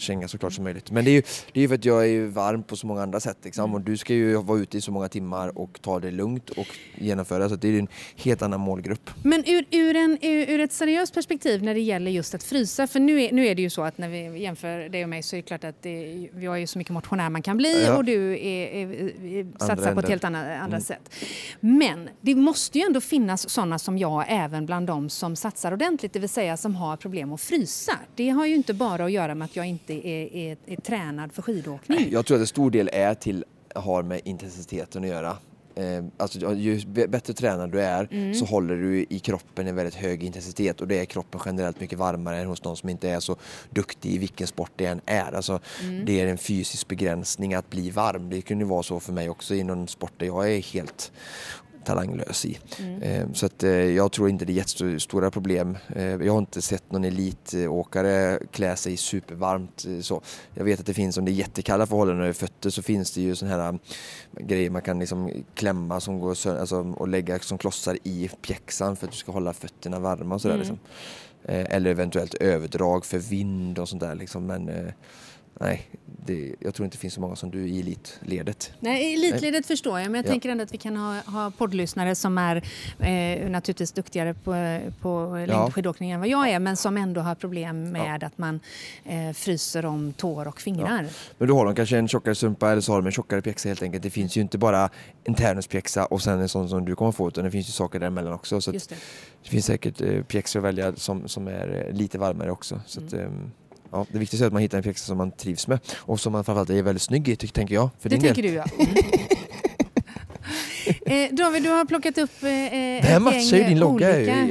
[SPEAKER 2] känga såklart som möjligt. Men det är ju, det är ju för att jag är varm på så många andra sätt. Liksom. Mm. Och du ska ju vara ute i så många timmar och ta det lugnt och genomföra. Så det är en helt annan målgrupp.
[SPEAKER 1] Men ur, ur, en, ur, ur ett seriöst perspektiv när det gäller just att frysa. För nu är, nu är det ju så att när vi jämför dig och mig så är det klart att det, vi har ju så mycket motionär man kan bli ja. och du är, är, är satsar på ett helt annat, andra mm. sätt. Men det måste ju ändå finnas sådana som jag även bland de som satsar ordentligt, det vill säga som har problem att frysa. Det har ju inte bara att göra med att jag inte inte är, är, är tränad för skidåkning?
[SPEAKER 2] Jag tror att en stor del är till, har med intensiteten att göra. Eh, alltså, ju bättre tränad du är mm. så håller du i kroppen en väldigt hög intensitet och det är kroppen generellt mycket varmare än hos någon som inte är så duktig i vilken sport det än är. Alltså, mm. Det är en fysisk begränsning att bli varm. Det kunde vara så för mig också i någon sport där jag är helt talanglös i. Mm. Eh, så att, eh, jag tror inte det är jättestora problem. Eh, jag har inte sett någon elitåkare klä sig supervarmt. Så. Jag vet att det finns, om det är jättekalla förhållanden över fötter så finns det ju sådana här grejer man kan liksom klämma som går alltså, och lägga som klossar i pjäxan för att du ska hålla fötterna varma och sådär. Mm. Liksom. Eller eventuellt överdrag för vind och sånt där. Liksom. Men, nej, det, jag tror inte det finns så många som du i elitledet.
[SPEAKER 1] Nej, elitledet nej. förstår jag, men jag ja. tänker ändå att vi kan ha, ha poddlyssnare som är eh, naturligtvis duktigare på, på längdskidåkning ja. än vad jag är, men som ändå har problem med ja. att man eh, fryser om tår och fingrar.
[SPEAKER 2] Men då har de kanske en tjockare sumpa eller så har de en tjockare pjäxa helt enkelt. Det finns ju inte bara en ternuspjäxa och sen en sån som du kommer få, utan det finns ju saker däremellan också. Så det. det. finns säkert eh, pjäxor att välja som, som är eh, lite varmare också. Så mm. att, ehm, Ja, det viktigaste är att man hittar en pjäxa som man trivs med och som man framförallt är väldigt snygg i, tänker jag.
[SPEAKER 1] För det tänker del. du ja. Mm. eh, David, du har plockat upp eh,
[SPEAKER 2] Det här matchar ju din logga. Olika...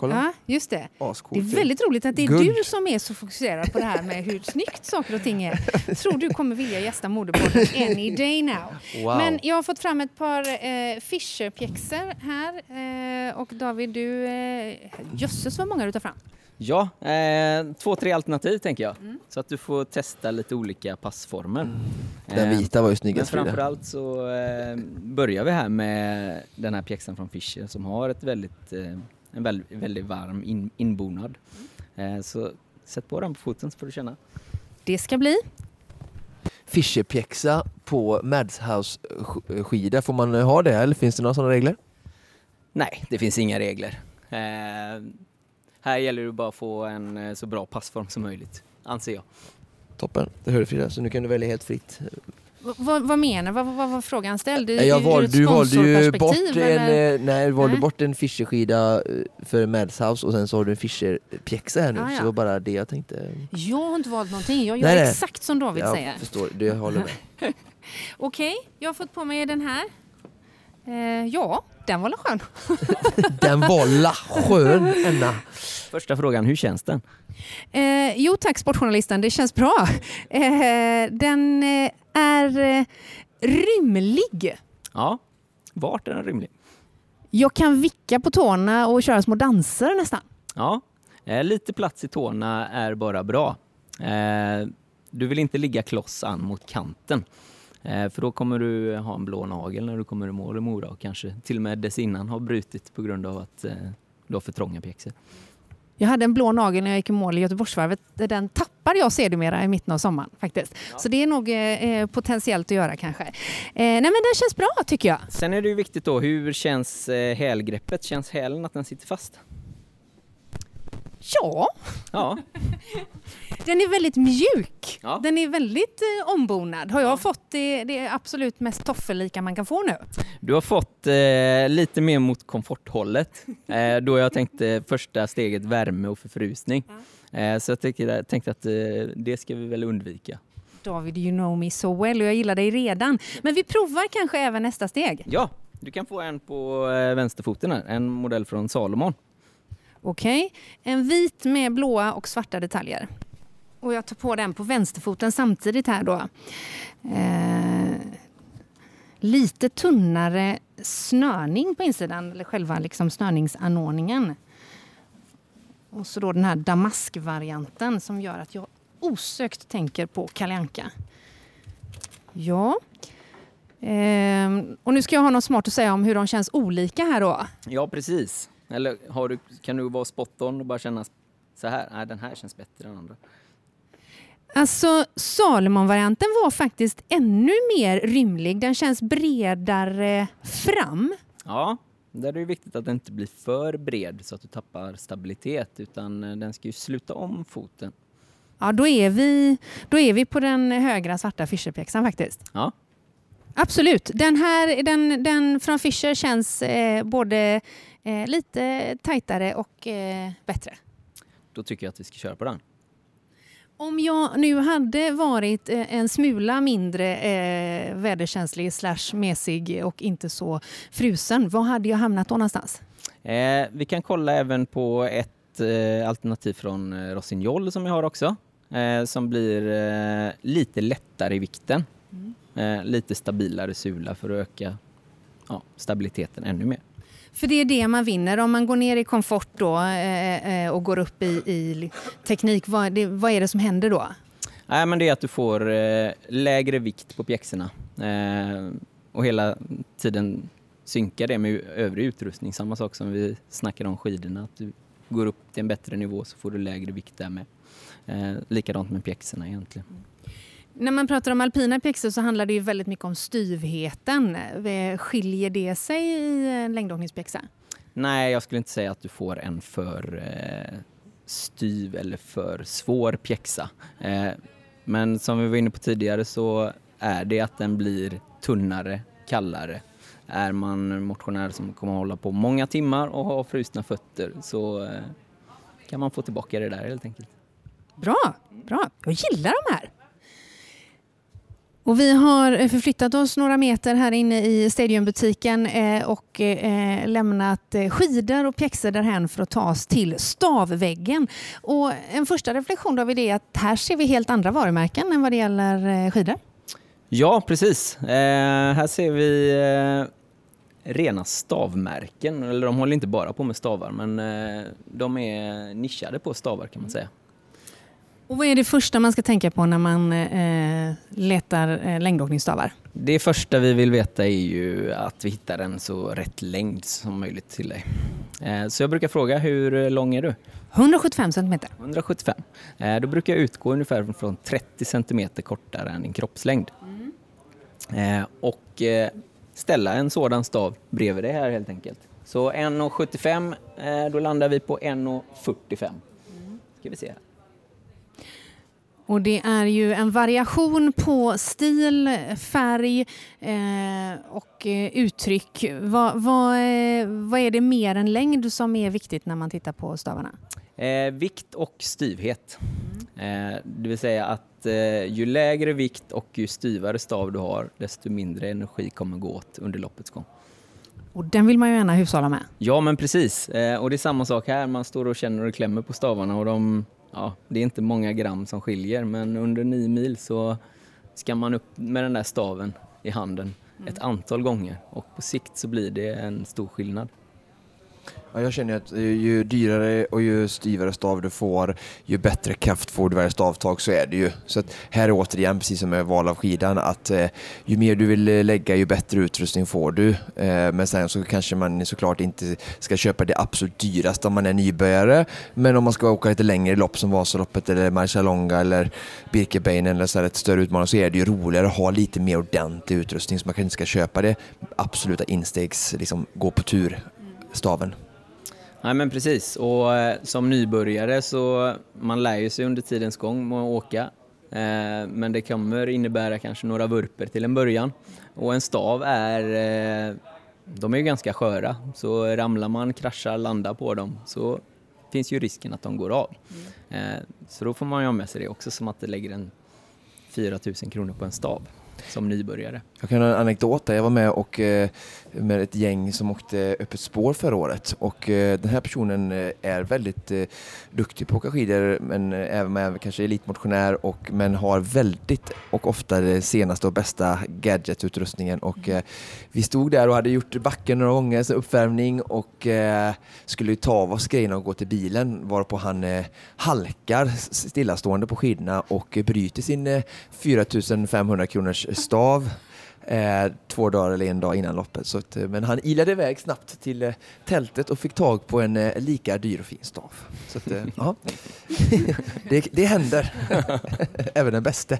[SPEAKER 1] Kolla. Ja, just det. Ascoolt. Det är väldigt roligt att det är Guld. du som är så fokuserad på det här med hur snyggt saker och ting är. Tror du kommer vilja gästa modepodden any day now. Wow. Men jag har fått fram ett par eh, Fischer-pjäxor här. Eh, och David, du... Eh, jösses vad många du tar fram.
[SPEAKER 4] Ja, eh, två, tre alternativ tänker jag. Mm. Så att du får testa lite olika passformer. Mm.
[SPEAKER 2] Den vita var ju snyggast.
[SPEAKER 4] Men framförallt så eh, börjar vi här med den här pjäxan från Fischer som har ett väldigt, eh, en väldigt, väldigt varm in, inbonad. Mm. Eh, så sätt på den på foten så får du känna.
[SPEAKER 1] Det ska bli.
[SPEAKER 2] Fischerpjäxa på Madhouse skida, får man ha det eller finns det några sådana regler?
[SPEAKER 4] Nej, det finns inga regler. Här gäller det bara att få en eh, så bra passform som möjligt, anser jag.
[SPEAKER 2] Toppen, det hör du Frida, så nu kan du välja helt fritt.
[SPEAKER 1] vad, vad menar Vad, vad var frågan ställd?
[SPEAKER 2] Jag val, du valde ju bort en, eh, nej, valde nej. bort en Fischer-skida eh, för Madshouse och sen så har du en Fischer-pjäxa här nu. Ah, ja. Så det var bara det jag tänkte.
[SPEAKER 1] Jag har inte valt någonting. Jag gör nej, exakt som David
[SPEAKER 2] jag
[SPEAKER 1] säger. Jag
[SPEAKER 2] förstår, det håller med.
[SPEAKER 1] Okej, okay, jag har fått på mig den här. Eh, ja, Den var la skön.
[SPEAKER 2] den var la skön, Enna.
[SPEAKER 4] Första frågan, hur känns den?
[SPEAKER 1] Eh, jo tack sportjournalisten, det känns bra. Eh, den eh, är eh, rymlig.
[SPEAKER 4] Ja, vart är den rymlig?
[SPEAKER 1] Jag kan vicka på tårna och köra små danser nästan.
[SPEAKER 4] Ja, eh, lite plats i tårna är bara bra. Eh, du vill inte ligga kloss an mot kanten. För då kommer du ha en blå nagel när du kommer i mål i Mora och kanske till och med dessinnan har brutit på grund av att du har för trånga pjäxor.
[SPEAKER 1] Jag hade en blå nagel när jag gick i mål i Göteborgsvarvet. Den tappade jag sedermera i mitten av sommaren faktiskt. Ja. Så det är nog eh, potentiellt att göra kanske. Eh, nej men den känns bra tycker jag.
[SPEAKER 4] Sen är det ju viktigt då, hur känns eh, hälgreppet? Känns hälen att den sitter fast?
[SPEAKER 1] Ja.
[SPEAKER 4] ja.
[SPEAKER 1] Den är väldigt mjuk. Ja. Den är väldigt eh, ombonad. Har jag ja. fått det, det absolut mest toffelika man kan få nu?
[SPEAKER 4] Du har fått eh, lite mer mot komforthållet. Eh, då jag tänkte första steget värme och förfrusning. Ja. Eh, så jag tänkte, tänkte att eh, det ska vi väl undvika.
[SPEAKER 1] David, you know me so well och jag gillar dig redan. Men vi provar kanske även nästa steg?
[SPEAKER 4] Ja, du kan få en på eh, vänsterfoten här, en modell från Salomon.
[SPEAKER 1] Okej, okay. en vit med blåa och svarta detaljer. Och jag tar på den på vänsterfoten samtidigt här då. Eh, lite tunnare snörning på insidan, eller själva liksom snörningsanordningen. Och så då den här damaskvarianten som gör att jag osökt tänker på Kalianka. Ja. Ehm, och nu ska jag ha något smart att säga om hur de känns olika här då.
[SPEAKER 4] Ja, precis. Eller har du, kan du vara spot on och bara känna så här, nej den här känns bättre än andra?
[SPEAKER 1] Alltså Salomon-varianten var faktiskt ännu mer rymlig. Den känns bredare fram.
[SPEAKER 4] Ja, där är det viktigt att den inte blir för bred så att du tappar stabilitet utan eh, den ska ju sluta om foten.
[SPEAKER 1] Ja, då är vi, då är vi på den högra svarta Fischerpjäxan faktiskt.
[SPEAKER 4] Ja.
[SPEAKER 1] Absolut. Den här den, den från Fischer känns eh, både eh, lite tajtare och eh, bättre.
[SPEAKER 4] Då tycker jag att vi ska köra på den.
[SPEAKER 1] Om jag nu hade varit eh, en smula mindre eh, väderkänslig slash mesig och inte så frusen, var hade jag hamnat då någonstans?
[SPEAKER 4] Eh, vi kan kolla även på ett eh, alternativ från eh, Rossignol som jag har också, eh, som blir lite lättare i vikten. Mm. lite stabilare sula för att öka ja, stabiliteten ännu mer.
[SPEAKER 1] För det är det man vinner. Om man går ner i komfort då, eh, eh, och går upp i, i teknik, vad, det, vad, är det som händer då?
[SPEAKER 4] Nej, men det är att du får eh, lägre vikt på pjäxorna eh, och hela tiden synkar det med övrig utrustning. Samma sak som vi snackade om skidorna, att du går upp till en bättre nivå så får du lägre vikt där med. Eh, likadant med pjäxorna egentligen.
[SPEAKER 1] När man pratar om alpina pjäxor så handlar det ju väldigt mycket om styvheten. Eh, skiljer det sig i en längdåkningspjäxa?
[SPEAKER 4] Nej, jag skulle inte säga att du får en för eh, styv eller för svår pjäxa. Eh, men som vi var inne på tidigare så är det att den blir tunnare, kallare. Är man motionär som kommer att hålla på många timmar och ha frusna fötter så eh, kan man få tillbaka det där helt enkelt.
[SPEAKER 1] Bra, bra. Jag gillar de här. Och vi har förflyttat oss några meter här inne i Stadiumbutiken eh, och eh, lämnat eh, skidor och pjäxor därhän för att ta oss till stavväggen. Och en första reflektion då är att här ser vi helt andra varumärken än vad det gäller skidor.
[SPEAKER 4] Ja, precis. här ser vi rena stavmärken. Eller de håller inte bara på med stavar, men de är nischade på stavar kan man säga.
[SPEAKER 1] Och vad är det första man ska tänka på när man eh, letar eh, längdåkningsstavar?
[SPEAKER 4] Det första vi vill veta är ju att vi hittar en så rätt längd som möjligt till dig. Eh, så jag brukar fråga, hur lång är du?
[SPEAKER 1] 175 centimeter.
[SPEAKER 4] 175. Eh, då brukar jag utgå ungefär från 30 centimeter kortare än din kroppslängd. Mm. Eh, och eh, ställa en sådan stav bredvid dig här helt enkelt. Så 1,75 då landar vi på 1,45. Mm. Ska vi se här.
[SPEAKER 1] Och det är ju en variation på stil, färg eh, och eh, uttryck. Vad, vad, eh, vad, är det mer än längd som är viktigt när man tittar på stavarna?
[SPEAKER 4] Eh, vikt och styvhet. Mm. det vill säga att eh, ju lägre vikt och ju styvare stav du har desto mindre energi kommer gå åt under loppets gång.
[SPEAKER 1] Och den vill man ju gärna hushålla med.
[SPEAKER 4] Ja, men precis. Eh, och det är samma sak här. Man står och känner och klämmer på stavarna och de, ja, det är inte många gram som skiljer, men under nio mil så ska man upp med den där staven i handen ett antal gånger och på sikt så blir det en stor skillnad.
[SPEAKER 2] Ja, jag känner att eh, ju dyrare och ju styvare stav du får, ju bättre kraft får du varje stavtag, så är det ju. Så att här är återigen, precis som med val av skidan, att eh, ju mer du vill eh, lägga, ju bättre utrustning får du. Eh, men sen så kanske man såklart inte ska köpa det absolut dyraste om man är nybörjare. Men om man ska åka lite längre lopp som Vasaloppet eller Marcialonga eller Birkebein eller så här ett större utmaning så är det ju roligare att ha lite mer ordentlig utrustning så man kanske inte ska köpa det absoluta instegs, liksom gå på tur staven.
[SPEAKER 4] Nej men precis och eh, som nybörjare så man lär ju sig under tidens gång med att åka. Eh, men det kommer innebära kanske några vurper till en början. Och en stav är, eh, de är ju ganska sköra så ramlar man, kraschar, landar på dem så finns ju risken att de går av. Mm. Så då får man ju ha med sig det också som att det lägger en 4000 kronor på en stav som nybörjare.
[SPEAKER 2] Jag kan ha en anekdot där. Jag var med och, eh, med ett gäng som åkte öppet spår förra året. Och eh, den här personen eh, är väldigt eh, duktig på att åka skidor men eh, även med kanske elitmotionär och men har väldigt och ofta det senaste och bästa gadgetutrustningen och vi stod där och hade gjort backen några gånger, så uppvärmning och skulle ta av oss grejerna och gå till bilen varpå han halkar stillastående på skidorna och bryter sin 4500 kronors stav eh, två dagar eller en dag innan loppet. Så att, eh, men han ilade iväg snabbt till eh, tältet och fick tag på en eh, lika dyr och fin stav. Så att, eh, ja. det, det händer, även den bäste.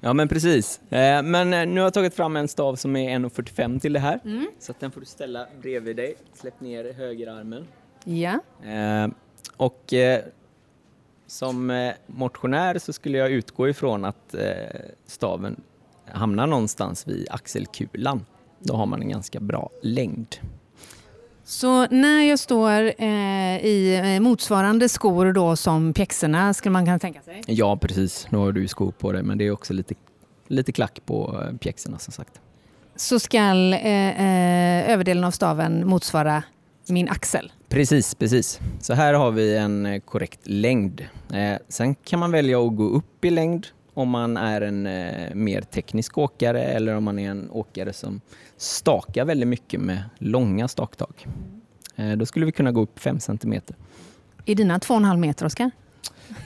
[SPEAKER 4] Ja men precis. Eh, men nu har jag tagit fram en stav som är 1,45 till det här. Mm. Så att den får du ställa bredvid dig. Släpp ner högerarmen.
[SPEAKER 1] Ja.
[SPEAKER 4] och som motionär så skulle jag utgå ifrån att staven hamnar någonstans vid axelkulan. Då har man en ganska bra längd.
[SPEAKER 1] Så när jag står eh, i eh, motsvarande skor då som pjäxorna skulle man kunna tänka sig?
[SPEAKER 4] Ja precis, nu har du skor på dig men det är också lite, lite klack på eh, pjäxorna som sagt.
[SPEAKER 1] Så skall eh, eh, överdelen av staven motsvara min axel?
[SPEAKER 4] Precis, precis. Så här har vi en eh, korrekt längd. sen kan man välja att gå upp i längd om man är en eh, mer teknisk åkare eller om man är en åkare som stakar väldigt mycket med långa staktag. Eh, då skulle vi kunna gå upp 5 cm.
[SPEAKER 1] Är dina 2,5 meter, Oskar?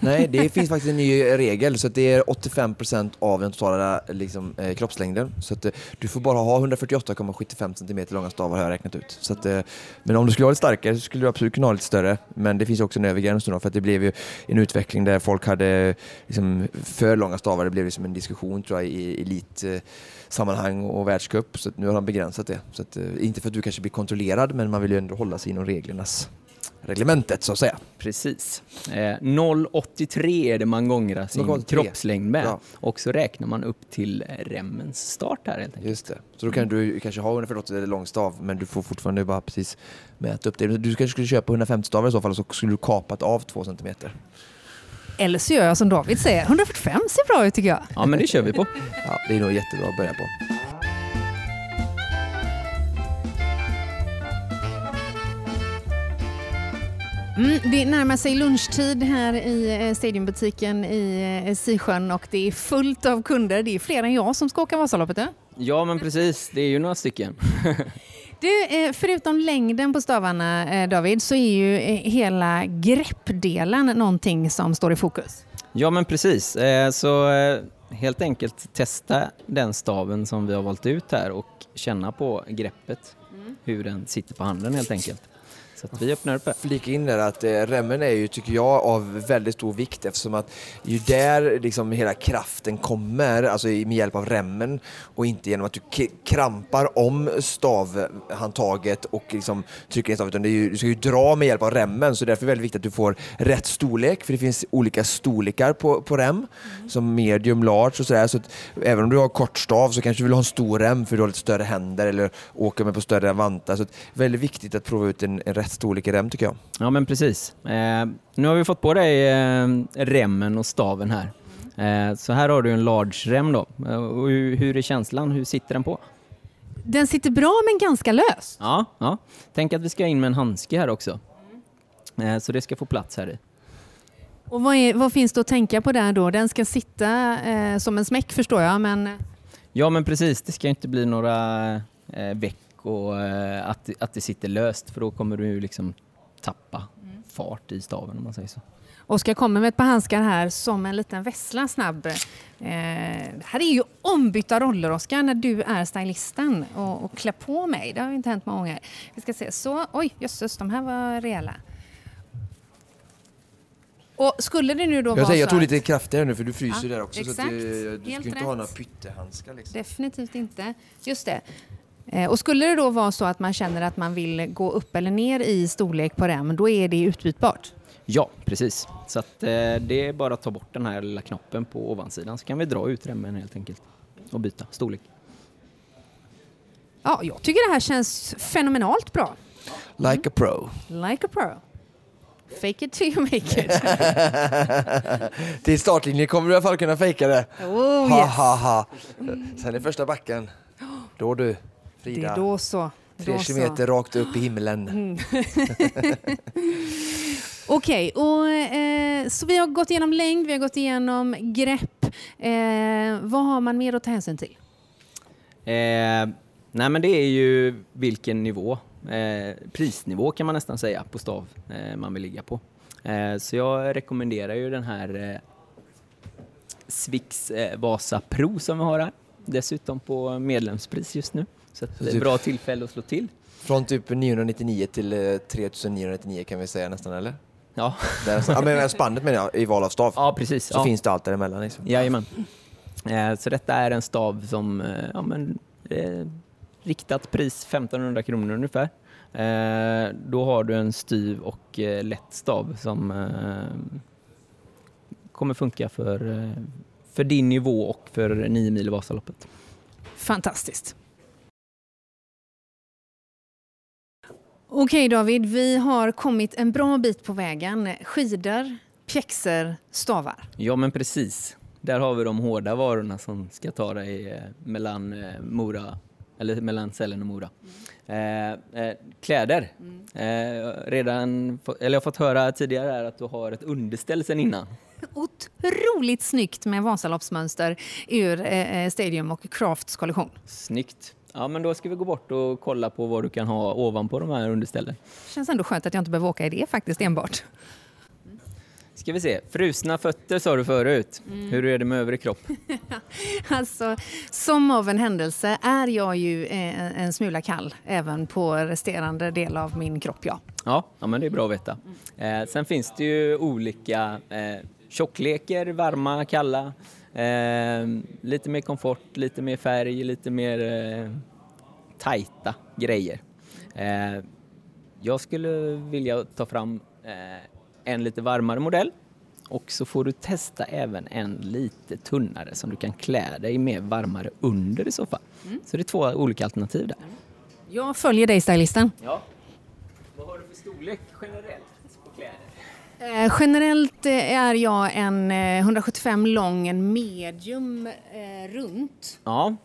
[SPEAKER 2] Nej, det finns faktiskt en ny regel så att det är 85% av den totala liksom, eh, kroppslängden. Så att, eh, du får bara ha 148,75 cm långa stavar har jag räknat ut. Så att, eh, men om du skulle vara lite starkare så skulle du absolut kunna ha lite större. Men det finns också en övre gräns för att det blev ju en utveckling där folk hade liksom, för långa stavar. Det blev liksom en diskussion tror jag i elitsammanhang och världscup. Så nu har de begränsat det. Så att, eh, inte för att du kanske blir kontrollerad men man vill ju ändå hålla sig inom reglernas reglementet så att säga.
[SPEAKER 4] Precis. Eh, 0,83 är det man gångrar sin 0,83. kroppslängd med. Ja. Och så räknar man upp till remmens start här helt enkelt.
[SPEAKER 2] Just det. Så då kan du kanske ha 148 eller lång stav men du får fortfarande bara precis mäta upp det. Du kanske skulle köpa 150 stavar i så fall så skulle du kapat av 2 cm.
[SPEAKER 1] Eller så gör jag som David säger, 145 ser bra ut tycker jag.
[SPEAKER 4] Ja men det kör vi på.
[SPEAKER 2] Ja, det är nog jättebra att börja på.
[SPEAKER 1] Mm, det närmar sig lunchtid här i eh, Stadiumbutiken i eh, Sisjön och det är fullt av kunder. Det är fler än jag som ska åka Vasaloppet.
[SPEAKER 4] Ja, men precis. Det är ju några stycken.
[SPEAKER 1] Du, eh, förutom längden på stavarna, David, så är ju hela greppdelen någonting som står i fokus.
[SPEAKER 4] Ja, men precis. Så helt enkelt testa den staven som vi har valt ut här och känna på greppet, mm. hur den sitter på handen helt enkelt. Så att vi öppnar upp.
[SPEAKER 2] Flika in där att eh, remmen är ju, tycker jag, av väldigt stor vikt eftersom att det är ju där liksom hela kraften kommer, alltså med hjälp av remmen och inte genom att du krampar om stavhandtaget och liksom trycker in stavet. Utan ju, du ska ju dra med hjälp av remmen så därför är det väldigt viktigt att du får rätt storlek för det finns olika storlekar på, på rem mm. som medium, large och sådär. Så att även om du har kort stav så kanske du vill ha en stor rem för du har lite större händer eller åker med på större vantar. Så är väldigt viktigt att prova ut en, en rätt storlek i rem tycker jag.
[SPEAKER 4] Ja men precis. Eh, nu har vi fått på dig eh, remmen och staven här. Eh, så här har du en large rem då. Eh, hur, hur är känslan? Hur sitter den på?
[SPEAKER 1] Den sitter bra men ganska löst.
[SPEAKER 4] Ja, ja. Tänk att vi ska in med en handske här också. Mm. Så det ska få plats här i.
[SPEAKER 1] Och vad, är, vad, finns det att tänka på där då? Den ska sitta eh, som en smäck förstår jag, men...
[SPEAKER 4] Ja, men precis. Det ska inte bli några eh, veck och eh, att, att det sitter löst för då kommer du liksom tappa mm. fart i staven om man säger så.
[SPEAKER 1] Oskar kommer med ett par handskar här som en liten vessla snabb. Eh, här är ju ombytta roller Oskar när du är stylisten och, och klär på mig. Det har inte hänt många gånger. Vi ska se. Så, oj jösses, de här var rejäla. Och skulle det nu då
[SPEAKER 2] jag
[SPEAKER 1] vara
[SPEAKER 2] säger,
[SPEAKER 1] Jag
[SPEAKER 2] tog lite kraftigare nu för du fryser ja, där också.
[SPEAKER 1] Exakt.
[SPEAKER 2] Så du, du ska inte ha några pyttehandskar. Liksom.
[SPEAKER 1] Definitivt inte. Just det. Eh, och skulle det då vara så att man känner att man vill gå upp eller ner i storlek på rem, då är det utbytbart?
[SPEAKER 4] Ja, precis. Så att, eh, det är bara att ta bort den här lilla knoppen på ovansidan så kan vi dra ut remmen helt enkelt och byta storlek.
[SPEAKER 1] Ja, jag tycker det här känns fenomenalt bra.
[SPEAKER 2] Like a pro.
[SPEAKER 1] Like a pro. Fake it till you make it.
[SPEAKER 2] Till startlinjen kommer du i alla fall kunna fejka det.
[SPEAKER 1] Oh, ha, yes. ha, ha.
[SPEAKER 2] Sen är första backen. Då du, Frida.
[SPEAKER 1] Det är då så.
[SPEAKER 2] Tre då kilometer så. rakt upp i himlen. Mm.
[SPEAKER 1] Okej, okay, eh, så vi har gått igenom längd, vi har gått igenom grepp. Eh, vad har man mer att ta hänsyn till?
[SPEAKER 4] Eh, nej men det är ju vilken nivå, eh, prisnivå kan man nästan säga på stav eh, man vill ligga på. Eh, så jag rekommenderar ju den här eh, Svix Vasa Pro som vi har här. Dessutom på medlemspris just nu. Så, så det är ett bra tillfälle att slå till.
[SPEAKER 2] Från typ 999 till 3999 kan vi säga nästan, eller?
[SPEAKER 4] Ja.
[SPEAKER 2] Där, ja men spannet menar jag, i val av stav.
[SPEAKER 4] Ja, precis.
[SPEAKER 2] Så
[SPEAKER 4] ja.
[SPEAKER 2] finns det allt däremellan. Liksom.
[SPEAKER 4] Jajamän. Eh, så detta är en stav som, eh, ja men, eh, riktat pris 1500 kronor ungefär. Eh, då har du en styv och eh, lätt stav som eh, kommer funka för, eh, för din nivå och för 9 mil Vasaloppet.
[SPEAKER 1] Fantastiskt. Okej David, vi har kommit en bra bit på vägen. Skidor, pjäxor, stavar.
[SPEAKER 4] Ja men precis. Där har vi de hårda varorna som ska ta dig eh, mellan eh, Mora eller mellan Sälen och Mora. Mm. Eh, eh, kläder. Mm. Eh, redan, eller jag har fått höra tidigare här att du har ett underställ sen innan.
[SPEAKER 1] Otroligt snyggt med Vasaloppsmönster ur eh, Stadium och Crafts kollektion.
[SPEAKER 4] Snyggt. Ja, men då ska vi gå bort och kolla på vad du kan ha ovanpå de här underställen.
[SPEAKER 1] Känns ändå skönt att jag inte behöver åka i det faktiskt enbart.
[SPEAKER 4] Ska vi se, frusna fötter sa du förut. Mm. Hur är det med övrig kropp?
[SPEAKER 1] alltså, som av en händelse är jag ju eh, en smula kall även på resterande del av min kropp, ja.
[SPEAKER 4] Ja, ja men det är bra att veta. Mm. Eh, sen finns det ju olika eh, tjocklekar, varma, kalla. Eh, lite mer komfort, lite mer färg, lite mer eh, tajta grejer. Eh, jag skulle vilja ta fram eh, en lite varmare modell och så får du testa även en lite tunnare som du kan klä dig med varmare under i så fall. Mm. Så det är två olika alternativ där.
[SPEAKER 1] Jag följer dig stylisten.
[SPEAKER 4] Ja. Vad har du för storlek generellt?
[SPEAKER 1] Eh, generellt eh, är jag en eh, 175 lång, en medium eh, runt.
[SPEAKER 4] Ja.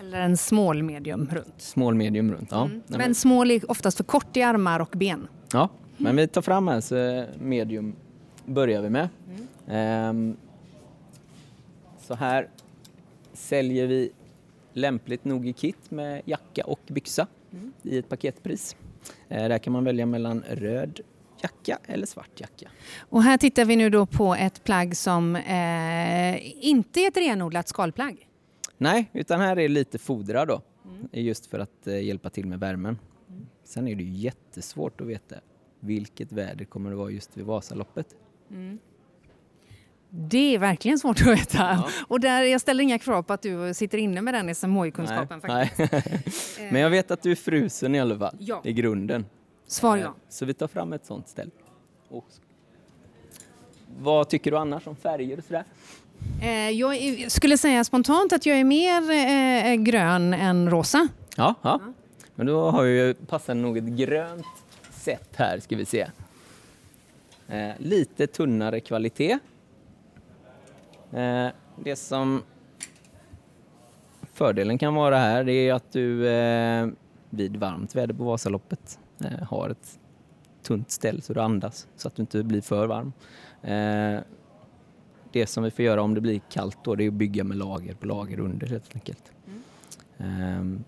[SPEAKER 1] Eller en small medium runt.
[SPEAKER 4] Small medium runt, ja. Mm.
[SPEAKER 1] Men small är oftast för kort i armar och ben.
[SPEAKER 4] Ja, men vi tar fram här så medium börjar vi med. Mm. så här säljer vi lämpligt nog i kit med jacka och byxa mm. i ett paketpris. Eh, där kan man välja mellan röd jacka eller svart jacka.
[SPEAKER 1] Och här tittar vi nu då på ett plagg som eh, inte är ett renodlat skalplagg.
[SPEAKER 4] Nej, utan här är lite fodra då, mm. just för att eh, hjälpa till med värmen. Mm. Sen är det ju jättesvårt att veta vilket väder kommer det vara just vid Vasaloppet. Mm.
[SPEAKER 1] Det är verkligen svårt att veta. Ja. Och där, jag ställer inga krav på att du sitter inne med den SMHI-kunskapen.
[SPEAKER 4] Men jag vet att du är frusen i alla fall, ja. i grunden.
[SPEAKER 1] Svar ja.
[SPEAKER 4] Så vi tar fram ett sånt ställ. Och vad tycker du annars om färger och sådär?
[SPEAKER 1] Eh, jag skulle säga spontant att jag är mer eh, grön än rosa.
[SPEAKER 4] Ja, ja. men då har vi passande nog ett grönt set här ska vi se. Eh, lite tunnare kvalitet. Det som fördelen kan vara här det är att du eh, vid varmt väder på Vasaloppet eh, har ett tunt ställ så du andas så att du inte blir för varm. Eh, det som vi får göra om det blir kallt då det är att bygga med lager på lager under helt enkelt. Mm. Eh,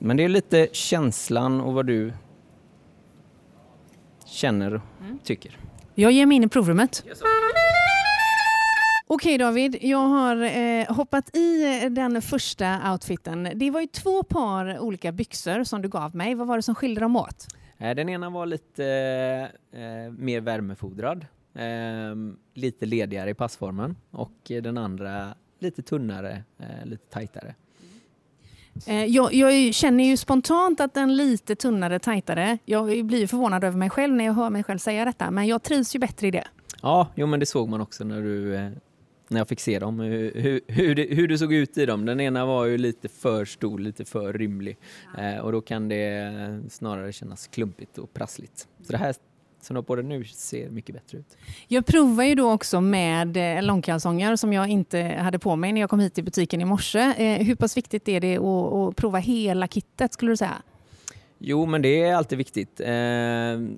[SPEAKER 4] men det är lite känslan och vad du känner och mm. tycker.
[SPEAKER 1] Jag ger mig in i provrummet. Yes, Okej David, jag har eh, hoppat i den första outfiten. Det var ju två par olika byxor som du gav mig. Vad var det som skilde dem åt?
[SPEAKER 4] Eh, den ena var lite eh, mer värmefodrad, eh, lite ledigare i passformen och den andra lite tunnare, eh, lite tajtare.
[SPEAKER 1] Eh, jag, jag, känner ju spontant att den lite tunnare, tajtare, jag blir förvånad över mig själv när jag hör mig själv säga detta, men jag trivs ju bättre i det.
[SPEAKER 4] Ja, jo, men det såg man också när du när jag fick se dem, hur, hur, hur, det, hur det såg ut i dem. Den ena var ju lite för stor, lite för rymlig eh, och då kan det snarare kännas klumpigt och prassligt. Så det här som du har på dig nu ser mycket bättre ut.
[SPEAKER 1] Jag provar ju då också med eh, långkalsonger som jag inte hade på mig när jag kom hit till butiken i morse. Eh, hur pass viktigt är det att, att prova hela kittet skulle du säga?
[SPEAKER 4] Jo, men det är alltid viktigt. Eh,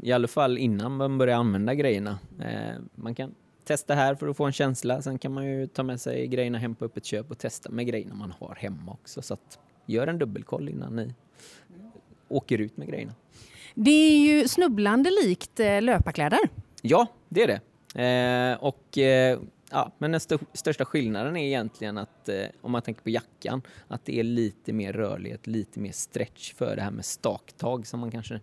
[SPEAKER 4] I alla fall innan man börjar använda grejerna. Man kan testa här för att få en känsla. Sen kan man ju ta med sig grejerna hem på öppet köp och testa med grejerna man har hemma också. Så att gör en dubbelkoll innan ni åker ut med grejerna.
[SPEAKER 1] Det är ju snubblande likt eh, löparkläder.
[SPEAKER 4] Ja, det är det. Eh, och eh, ja, men den st största skillnaden är egentligen att eh, om man tänker på jackan, att det är lite mer rörlighet, lite mer stretch för det här med staktag som man kanske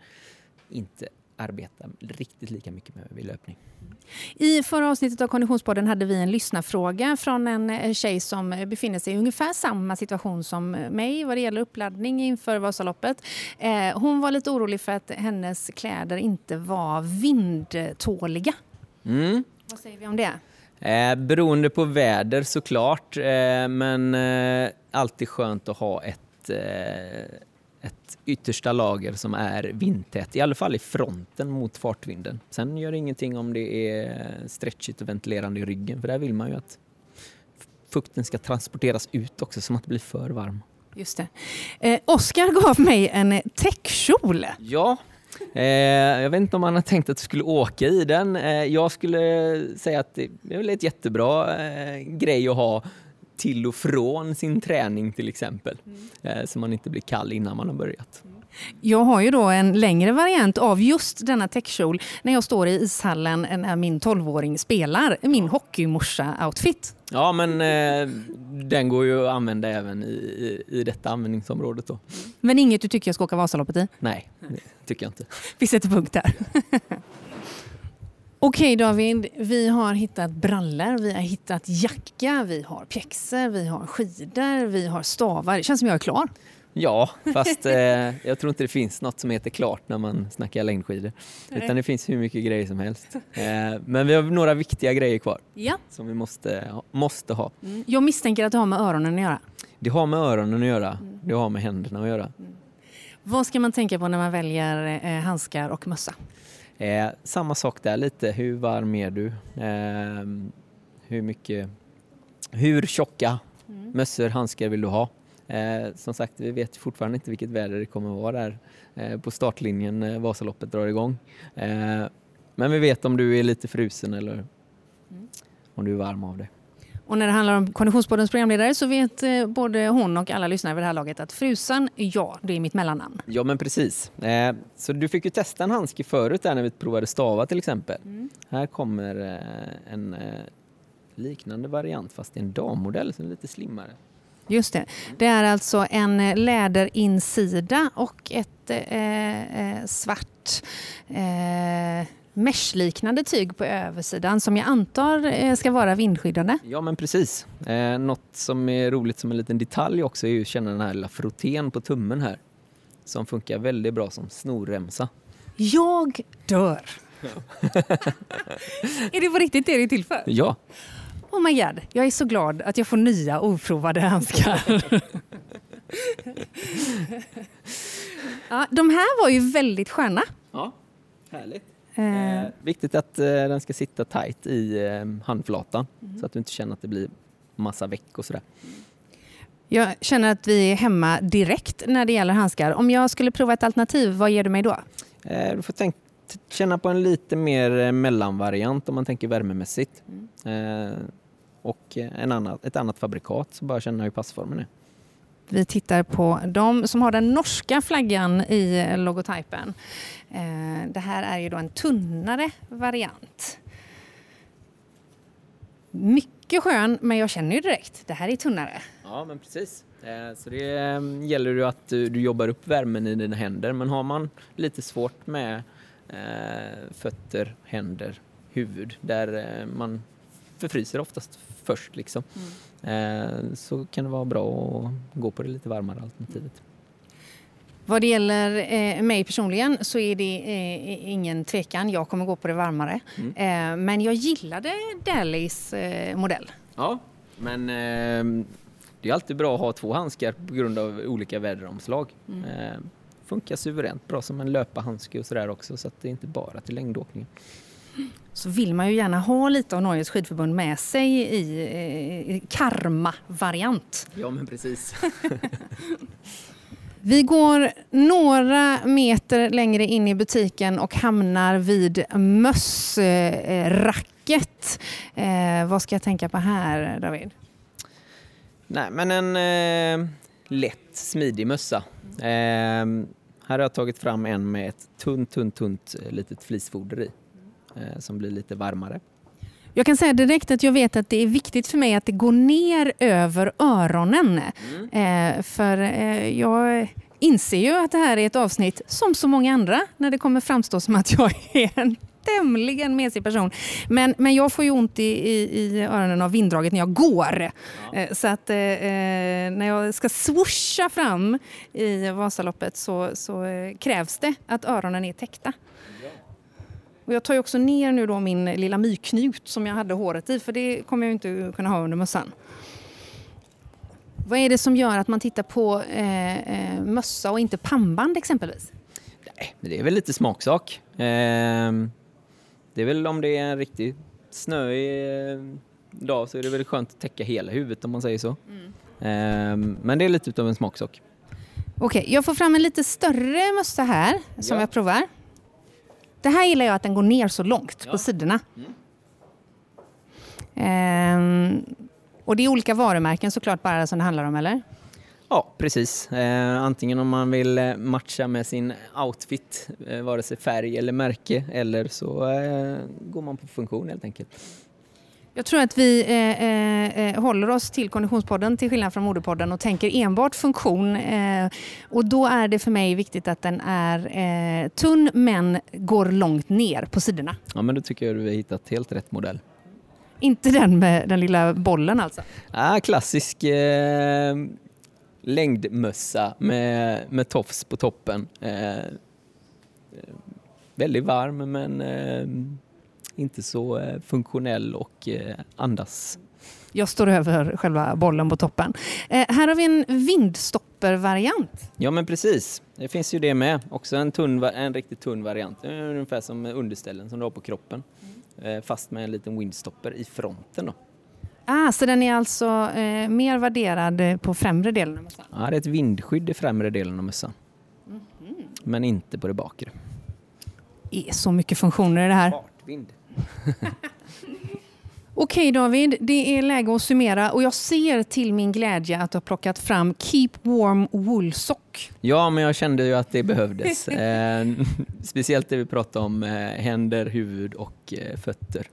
[SPEAKER 4] inte arbetar riktigt lika mycket med vid löpning.
[SPEAKER 1] I förra avsnittet av Konditionspodden hade vi en lyssnarfråga från en eh, tjej som befinner sig i ungefär samma situation som mig vad det gäller uppladdning inför Vasaloppet. Eh, hon var lite orolig för att hennes kläder inte var vindtåliga. Mm. Vad säger vi om det?
[SPEAKER 4] Eh, beroende på väder såklart, eh, men eh, alltid skönt att ha ett eh, ett yttersta lager som är vindtätt, i alla fall i fronten mot fartvinden. Sen gör det ingenting om det är stretchigt och ventilerande i ryggen, för där vill man ju att fukten ska transporteras ut också, så att det blir för varm.
[SPEAKER 1] Just det. Eh, Oskar gav mig en täckkjol.
[SPEAKER 4] Ja, eh, jag vet inte om han har tänkt att du skulle åka i den. Eh, jag skulle säga att det är väl ett jättebra eh, grej att ha till och från sin träning till exempel. Mm. Så man inte blir kall innan man har börjat.
[SPEAKER 1] Jag har ju då en längre variant av just denna täckkjol när jag står i ishallen när min 12-åring spelar min hockeymorsa-outfit.
[SPEAKER 4] Ja, men eh, den går ju att använda även i, i, i detta användningsområdet. Då.
[SPEAKER 1] Men inget du tycker jag ska åka Vasaloppet i?
[SPEAKER 4] Nej, det tycker jag inte.
[SPEAKER 1] Vi sätter punkt där. Okej David, vi har hittat brallor, vi har hittat jacka, vi har pjäxor, vi har skidor, vi har stavar. Det känns som jag är klar.
[SPEAKER 4] Ja, fast eh, jag tror inte det finns något som heter klart när man snackar längdskidor. Nej. Utan det finns hur mycket grejer som helst. Eh, men vi har några viktiga grejer kvar
[SPEAKER 1] ja.
[SPEAKER 4] som vi måste, måste ha.
[SPEAKER 1] Mm. Jag misstänker att det har med öronen att göra.
[SPEAKER 4] Det har med öronen att göra. Mm. Det har med händerna att göra. Mm.
[SPEAKER 1] Vad ska man tänka på när man väljer eh, handskar och mössa?
[SPEAKER 4] Eh, samma sak där lite, hur varm är du? Eh, hur mycket, hur tjocka mm. mössor, handskar vill du ha? Eh, som sagt, vi vet fortfarande inte vilket väder det kommer att vara där eh, på startlinjen när Vasaloppet drar igång. Eh, men vi vet om du är lite frusen eller mm. om du är varm av det.
[SPEAKER 1] Och när det handlar om Konditionspoddens programledare så vet eh, både hon och alla lyssnare vid det här laget att Frusan, ja, det är mitt mellannamn.
[SPEAKER 4] Ja, men precis. Eh, så du fick ju testa en handske förut där när vi provade stava till exempel. Mm. Här kommer eh, en liknande variant fast i en dammodell som är lite slimmare.
[SPEAKER 1] Just det. Det är alltså en läderinsida och ett eh, svart eh, meshliknande tyg på översidan som jag antar eh, ska vara vindskyddande.
[SPEAKER 4] Ja men precis. Eh, något som är roligt som en liten detalj också är att känna den här lilla frottén på tummen här. Som funkar väldigt bra som snorremsa.
[SPEAKER 1] Jag dör! Är det på riktigt det det är till för?
[SPEAKER 4] Ja.
[SPEAKER 1] Oh my god, jag är så glad att jag får nya oprovade handskar. ja, de här var ju väldigt sköna.
[SPEAKER 4] Ja, härligt. Eh, eh, viktigt att eh, den ska sitta tight i eh, handflatan mm. så att du inte känner att det blir massa veck och sådär.
[SPEAKER 1] Jag känner att vi är hemma direkt när det gäller handskar. Om jag skulle prova ett alternativ, vad ger du mig då?
[SPEAKER 4] Eh, du får tänk, känna på en lite mer mellanvariant om man tänker värmemässigt. Mm. Och en annan, ett annat fabrikat, så bara känna hur passformen är.
[SPEAKER 1] Vi tittar på de som har den norska flaggan i logotypen. Eh, det här är ju då en tunnare variant. Mycket skön, men jag känner ju direkt, det här är tunnare.
[SPEAKER 4] Ja, men precis. Eh, så det mm, gäller ju att eh, du, jobbar upp värmen i dina händer. Men har man lite svårt med fötter, händer, huvud där man förfryser oftast först liksom. Mm. Så kan det vara bra att gå på det lite varmare alternativet.
[SPEAKER 1] Vad det gäller eh, mig personligen så är det eh, ingen tvekan. Jag kommer gå på det varmare. Mm. Eh, men jag gillade Dallys eh, modell.
[SPEAKER 4] Ja, men ehm, det är alltid bra att ha två handskar på grund av olika väderomslag. Mm. Eh, funkar suveränt bra som en löparhandske och sådär också så att det är inte bara till längdåkning.
[SPEAKER 1] Så vill man ju gärna ha lite av Norges skidförbund med sig i, eh, karma-variant.
[SPEAKER 4] Ja men precis.
[SPEAKER 1] Vi går några meter längre in i butiken och hamnar vid mössracket. Eh, vad ska jag tänka på här, David?
[SPEAKER 4] Nej, men en eh, lätt, smidig mössa. Eh, här har jag tagit fram en med ett tunt, tunt, tunt eh, litet flisfoder i som blir lite varmare.
[SPEAKER 1] Jag kan säga direkt att jag vet att det är viktigt för mig att det går ner över öronen. Mm. Eh, för eh, jag inser ju att det här är ett avsnitt, som så många andra, när det kommer framstå som att jag är en tämligen mesig person. Men, men jag får ju ont i, i, i öronen av vinddraget när jag går. Ja. Eh, så att eh, eh, när jag ska swoosha fram i Vasaloppet så, så eh, krävs det att öronen är täckta. Och jag tar också ner nu då min lilla myknut som jag hade håret i för det kommer jag inte kunna ha under mössan. Vad är det som gör att man tittar på eh, eh, mössa och inte pannband exempelvis?
[SPEAKER 4] Nej, det är väl lite smaksak. Eh, det är väl om det är en riktigt snöig eh, dag så är det väl skönt att täcka hela huvudet om man säger så. Mm. Eh, men det är lite av en smaksak.
[SPEAKER 1] Okej, okay, jag får fram en lite större mössa här som ja. jag provar. Det här gillar jag att den går ner så långt ja. på sidorna. Mm. Ehm, och det är olika varumärken såklart bara som det handlar om, eller?
[SPEAKER 4] Ja, precis. Eh, antingen om man vill eh, matcha med sin outfit, eh, vare sig färg eller märke, eller så eh, går man på funktion helt enkelt.
[SPEAKER 1] Jag tror att vi eh, eh, eh, håller oss till Konditionspodden till skillnad från Modepodden och tänker enbart funktion. Eh, och då är det för mig viktigt att den är eh, tunn men går långt ner på sidorna.
[SPEAKER 4] Ja, men då tycker jag att du har hittat helt rätt modell.
[SPEAKER 1] Inte den med den lilla bollen alltså?
[SPEAKER 4] Ja, klassisk eh, längdmössa med, med tofs på toppen. Väldigt varm men inte så eh, funktionell och eh, andas.
[SPEAKER 1] Jag står över själva bollen på toppen. Eh, här har vi en vindstoppervariant.
[SPEAKER 4] Ja men precis, det finns ju det med. Också en, tunn, en riktigt tunn variant, ungefär som underställen som du har på kroppen. Mm. Fast med en liten windstopper i fronten. Då.
[SPEAKER 1] Ah, så den är alltså eh, mer värderad på främre delen av mössan?
[SPEAKER 4] Ja, det är ett vindskydd i främre delen av mössan. Mm -hmm. Men inte på det bakre.
[SPEAKER 1] Det är så mycket funktioner i det här. Fartvind. Okej David, det är läge att summera och jag ser till min glädje att du har plockat fram Keep Warm Woolsock.
[SPEAKER 4] Ja, men jag kände ju att det behövdes. eh, speciellt det vi pratade om eh, händer, huvud och eh, fötter.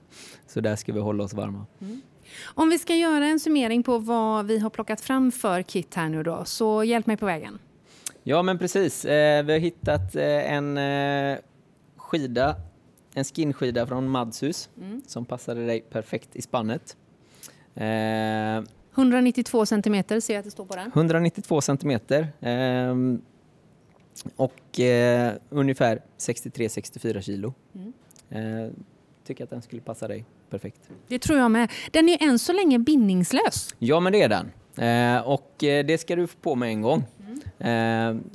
[SPEAKER 4] Så där ska vi hålla oss varma. Mm.
[SPEAKER 1] Om vi ska göra en summering på vad vi har plockat fram för kit här nu då, så hjälp mig på vägen.
[SPEAKER 4] Ja, men precis. Vi har hittat en skida en skinskida från Madshus mm. som passade dig perfekt i spannet.
[SPEAKER 1] Eh, 192 centimeter ser jag att det står på den.
[SPEAKER 4] 192 centimeter. Eh, och eh, ungefär 63-64 kilo. Mm. Eh, tycker att den skulle passa dig perfekt.
[SPEAKER 1] Det tror jag med. Den är än så länge bindningslös.
[SPEAKER 4] Ja, men det är den. Eh, och eh, det ska du få på med en gång. Mm.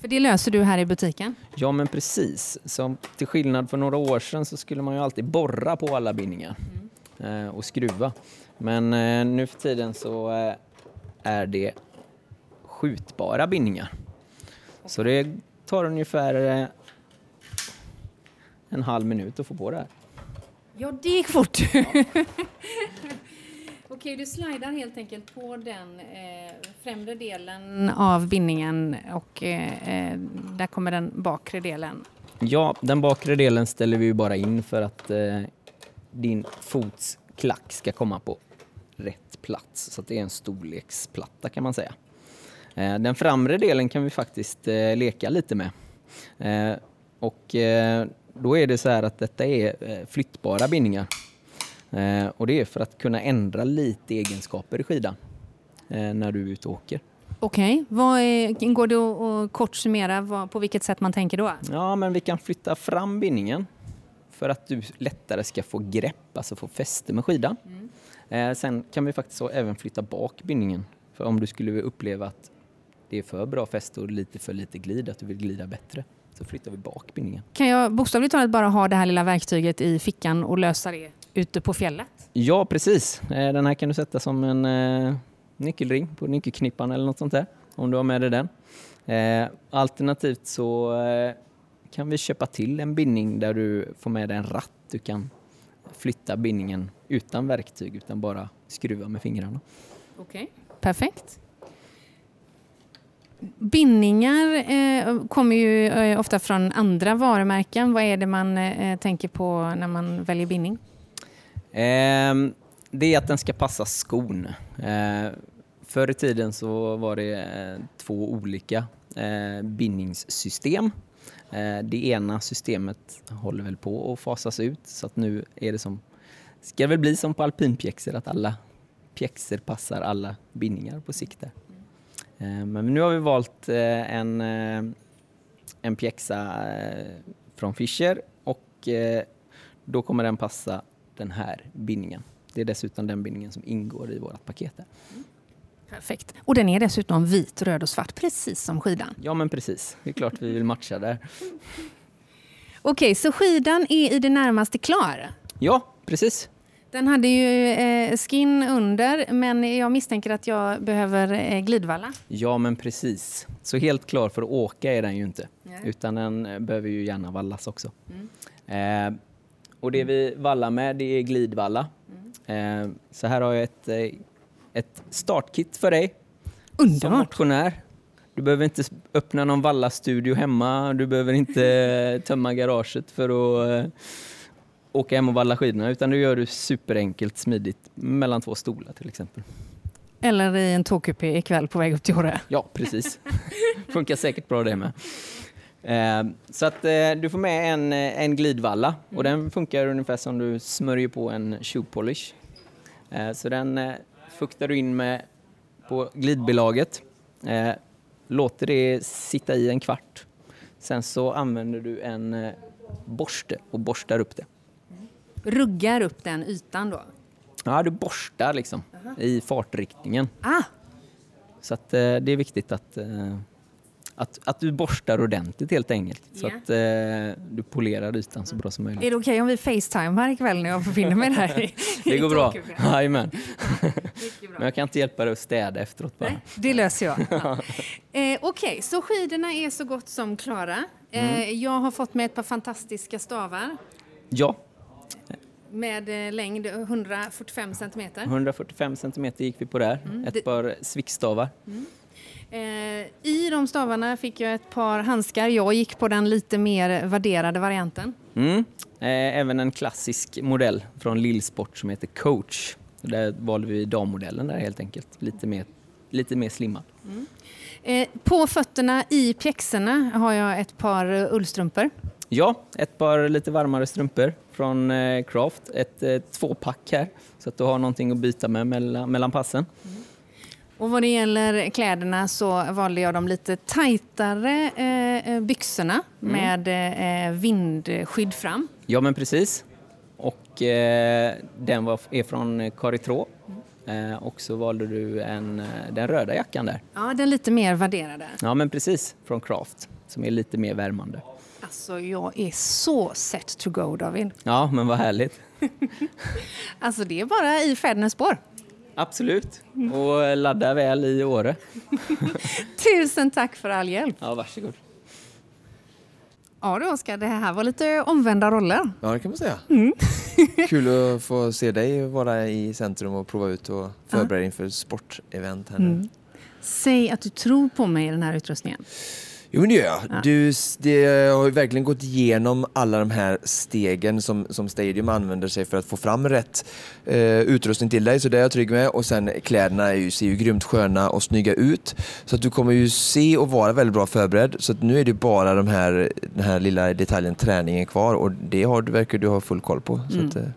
[SPEAKER 4] Eh,
[SPEAKER 1] för det löser du här i butiken?
[SPEAKER 4] Ja, men precis. Som till skillnad för några år sedan så skulle man ju alltid borra på alla bindningar mm. och skruva. Men eh, nu för tiden så eh, är det skjutbara bindningar. Så det tar ungefär eh, en halv minut att få på det här.
[SPEAKER 1] Ja, det gick fort. Okej, du slidar helt enkelt på den eh, främre delen av bindningen och eh, eh, där kommer den bakre delen.
[SPEAKER 4] Ja, den bakre delen ställer vi ju bara in för att eh, din fots klack ska komma på rätt plats. Så att det är en storleksplatta kan man säga. Eh, den framre delen kan vi faktiskt eh, leka lite med. Eh, och eh, då är det så här att detta är flyttbara bindningar. Och det är för att kunna ändra lite egenskaper i skidan när du är ute och åker.
[SPEAKER 1] Okej, okay. går det att kort summera på vilket sätt man tänker då?
[SPEAKER 4] Ja, men vi kan flytta fram bindningen för att du lättare ska få grepp, alltså få fäste med skidan. Mm. Eh, sen kan vi faktiskt även flytta bak bindningen. För om du skulle uppleva att det är för bra fäste och lite för lite glid, att du vill glida bättre, så flyttar vi bak bindningen.
[SPEAKER 1] Kan jag bokstavligt talat bara ha det här lilla verktyget i fickan och lösa det ute på fjället?
[SPEAKER 4] Ja, precis. Eh, den här kan du sätta som en eh, nyckelring på nyckelknippan eller något sånt där, om du har med dig den. Eh, alternativt så eh, kan vi köpa till en bindning där du får med dig en ratt. Du kan flytta bindningen utan verktyg utan bara skruva med fingrarna.
[SPEAKER 1] Okej, okay. perfekt. Bindningar eh, kommer ju eh, ofta från andra varumärken. Vad är det man eh, tänker på när man väljer bindning?
[SPEAKER 4] Ehm, det är att den ska passa skon. Förr i tiden så var det eh, två olika eh, bindningssystem eh, det ena systemet håller väl på att fasas ut så att nu är det som, ska det väl bli som på alpinpjäxor att alla pjäxor passar alla bindningar på sikt men nu har vi valt en, en pjäxa från Fischer och då kommer den passa den här bindningen. Det är dessutom den bindningen som ingår i vårt paket. Där.
[SPEAKER 1] Perfekt. Och den är dessutom vit, röd och svart, precis som skidan.
[SPEAKER 4] Ja, men precis. Det är klart vi vill matcha där.
[SPEAKER 1] Okej, så skidan är i det närmaste klar?
[SPEAKER 4] Ja, precis.
[SPEAKER 1] Den hade ju eh, skin under, men jag misstänker att jag behöver eh, glidvalla.
[SPEAKER 4] Ja, men precis. Så helt klar för att åka är den ju inte, Nej. utan den eh, behöver ju gärna vallas också. Mm. Eh, och det vi vallar med, det är glidvalla. Mm. Så här har jag ett ett startkit för dig
[SPEAKER 1] Underbart.
[SPEAKER 4] som motionär. Du behöver inte öppna någon vallastudio hemma. Du behöver inte tömma garaget för att uh, åka hem och valla skidorna utan det gör du superenkelt, smidigt mellan två stolar till exempel.
[SPEAKER 1] Eller i en tågkupé ikväll på väg upp till Åre.
[SPEAKER 4] Ja, precis. Funkar säkert bra det med. Uh, så att uh, du får med en, en glidvalla och den funkar ungefär som du smörjer på en shoe polish. Så den fuktar du in med på glidbelaget. Eh, låter det sitta i en kvart. Sen så använder du en eh, borste och borstar upp det.
[SPEAKER 1] Ruggar upp den ytan då?
[SPEAKER 4] Ja, du borstar liksom uh -huh. i fartriktningen.
[SPEAKER 1] Ah.
[SPEAKER 4] Så att, eh, det är viktigt att att, att du borstar ordentligt helt enkelt. Så yeah. att eh, du polerar ytan så bra som möjligt.
[SPEAKER 1] Är det okej okay om vi facetimar ikväll när jag befinner mig där?
[SPEAKER 4] Det går bra. Jajamän. Men jag kan inte hjälpa dig att städa efteråt bara. Nej,
[SPEAKER 1] det löser jag. Ja. Eh, okej, okay, så skidorna är så gott som klara. Eh, mm. Jag har fått med ett par fantastiska stavar.
[SPEAKER 4] Ja.
[SPEAKER 1] Med eh, längd 145 centimeter.
[SPEAKER 4] 145 centimeter gick vi på där. Mm. Ett par svickstavar. Mm.
[SPEAKER 1] Eh, I de stavarna fick jag ett par handskar. Jag gick på den lite mer värderade varianten.
[SPEAKER 4] Mm. Eh, även en klassisk modell från Lillsport som heter Coach. Där valde vi dammodellen där helt enkelt. Lite mer, lite mer slimmad. Mm.
[SPEAKER 1] Eh, på fötterna i pjäxorna har jag ett par ullstrumpor.
[SPEAKER 4] Ja, ett par lite varmare strumpor från Craft. Ett tvåpack här så att du har någonting att byta med mellan, mellan passen. Mm.
[SPEAKER 1] Och vad det gäller kläderna så valde jag de lite tajtare eh, eh byxorna mm. med eh, vindskydd fram.
[SPEAKER 4] Ja men precis. Och eh, den var, är från Caritro. Mm. Eh, och så valde du en, eh, den röda jackan där.
[SPEAKER 1] Ja, den lite mer värderade.
[SPEAKER 4] Ja men precis, från Craft. Som är lite mer värmande.
[SPEAKER 1] Alltså jag är så set to go David.
[SPEAKER 4] Ja men vad härligt.
[SPEAKER 1] alltså det är bara i fädernas spår.
[SPEAKER 4] Absolut, och ladda väl i Åre.
[SPEAKER 1] Tusen tack för all hjälp.
[SPEAKER 4] Ja, varsågod.
[SPEAKER 1] Ja du Oskar, det här var lite omvända roller.
[SPEAKER 2] Ja, det kan man säga. Mm. Kul att få se dig vara i centrum och prova ut och förbereda inför sportevent här nu. Mm.
[SPEAKER 1] Säg att du tror på mig i den här utrustningen.
[SPEAKER 2] Jo, det gör jag. Ja. Du, det har ju verkligen gått igenom alla de här stegen som, som Stadium använder sig för att få fram rätt eh, utrustning till dig, så det är jag trygg med. Och sen kläderna är ju, ser ju grymt sköna och snygga ut. Så att du kommer ju se och vara väldigt bra förberedd. Så att nu är det bara de här, den här lilla detaljen träningen kvar och det har, verkar du ha full koll på. Mm. Så att, eh,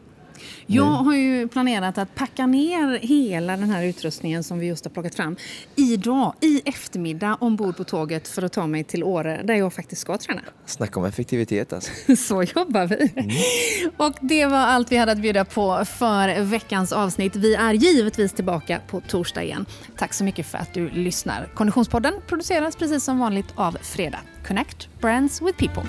[SPEAKER 1] jag har ju planerat att packa ner hela den här utrustningen som vi just har plockat fram idag, i eftermiddag, ombord på tåget för att ta mig till Åre där jag faktiskt ska träna.
[SPEAKER 2] Snacka om effektivitet alltså.
[SPEAKER 1] Så jobbar vi. Mm. Och det var allt vi hade att bjuda på för veckans avsnitt. Vi är givetvis tillbaka på torsdag igen. Tack så mycket för att du lyssnar. Konditionspodden produceras precis som vanligt av Fredag. Connect Brands with People.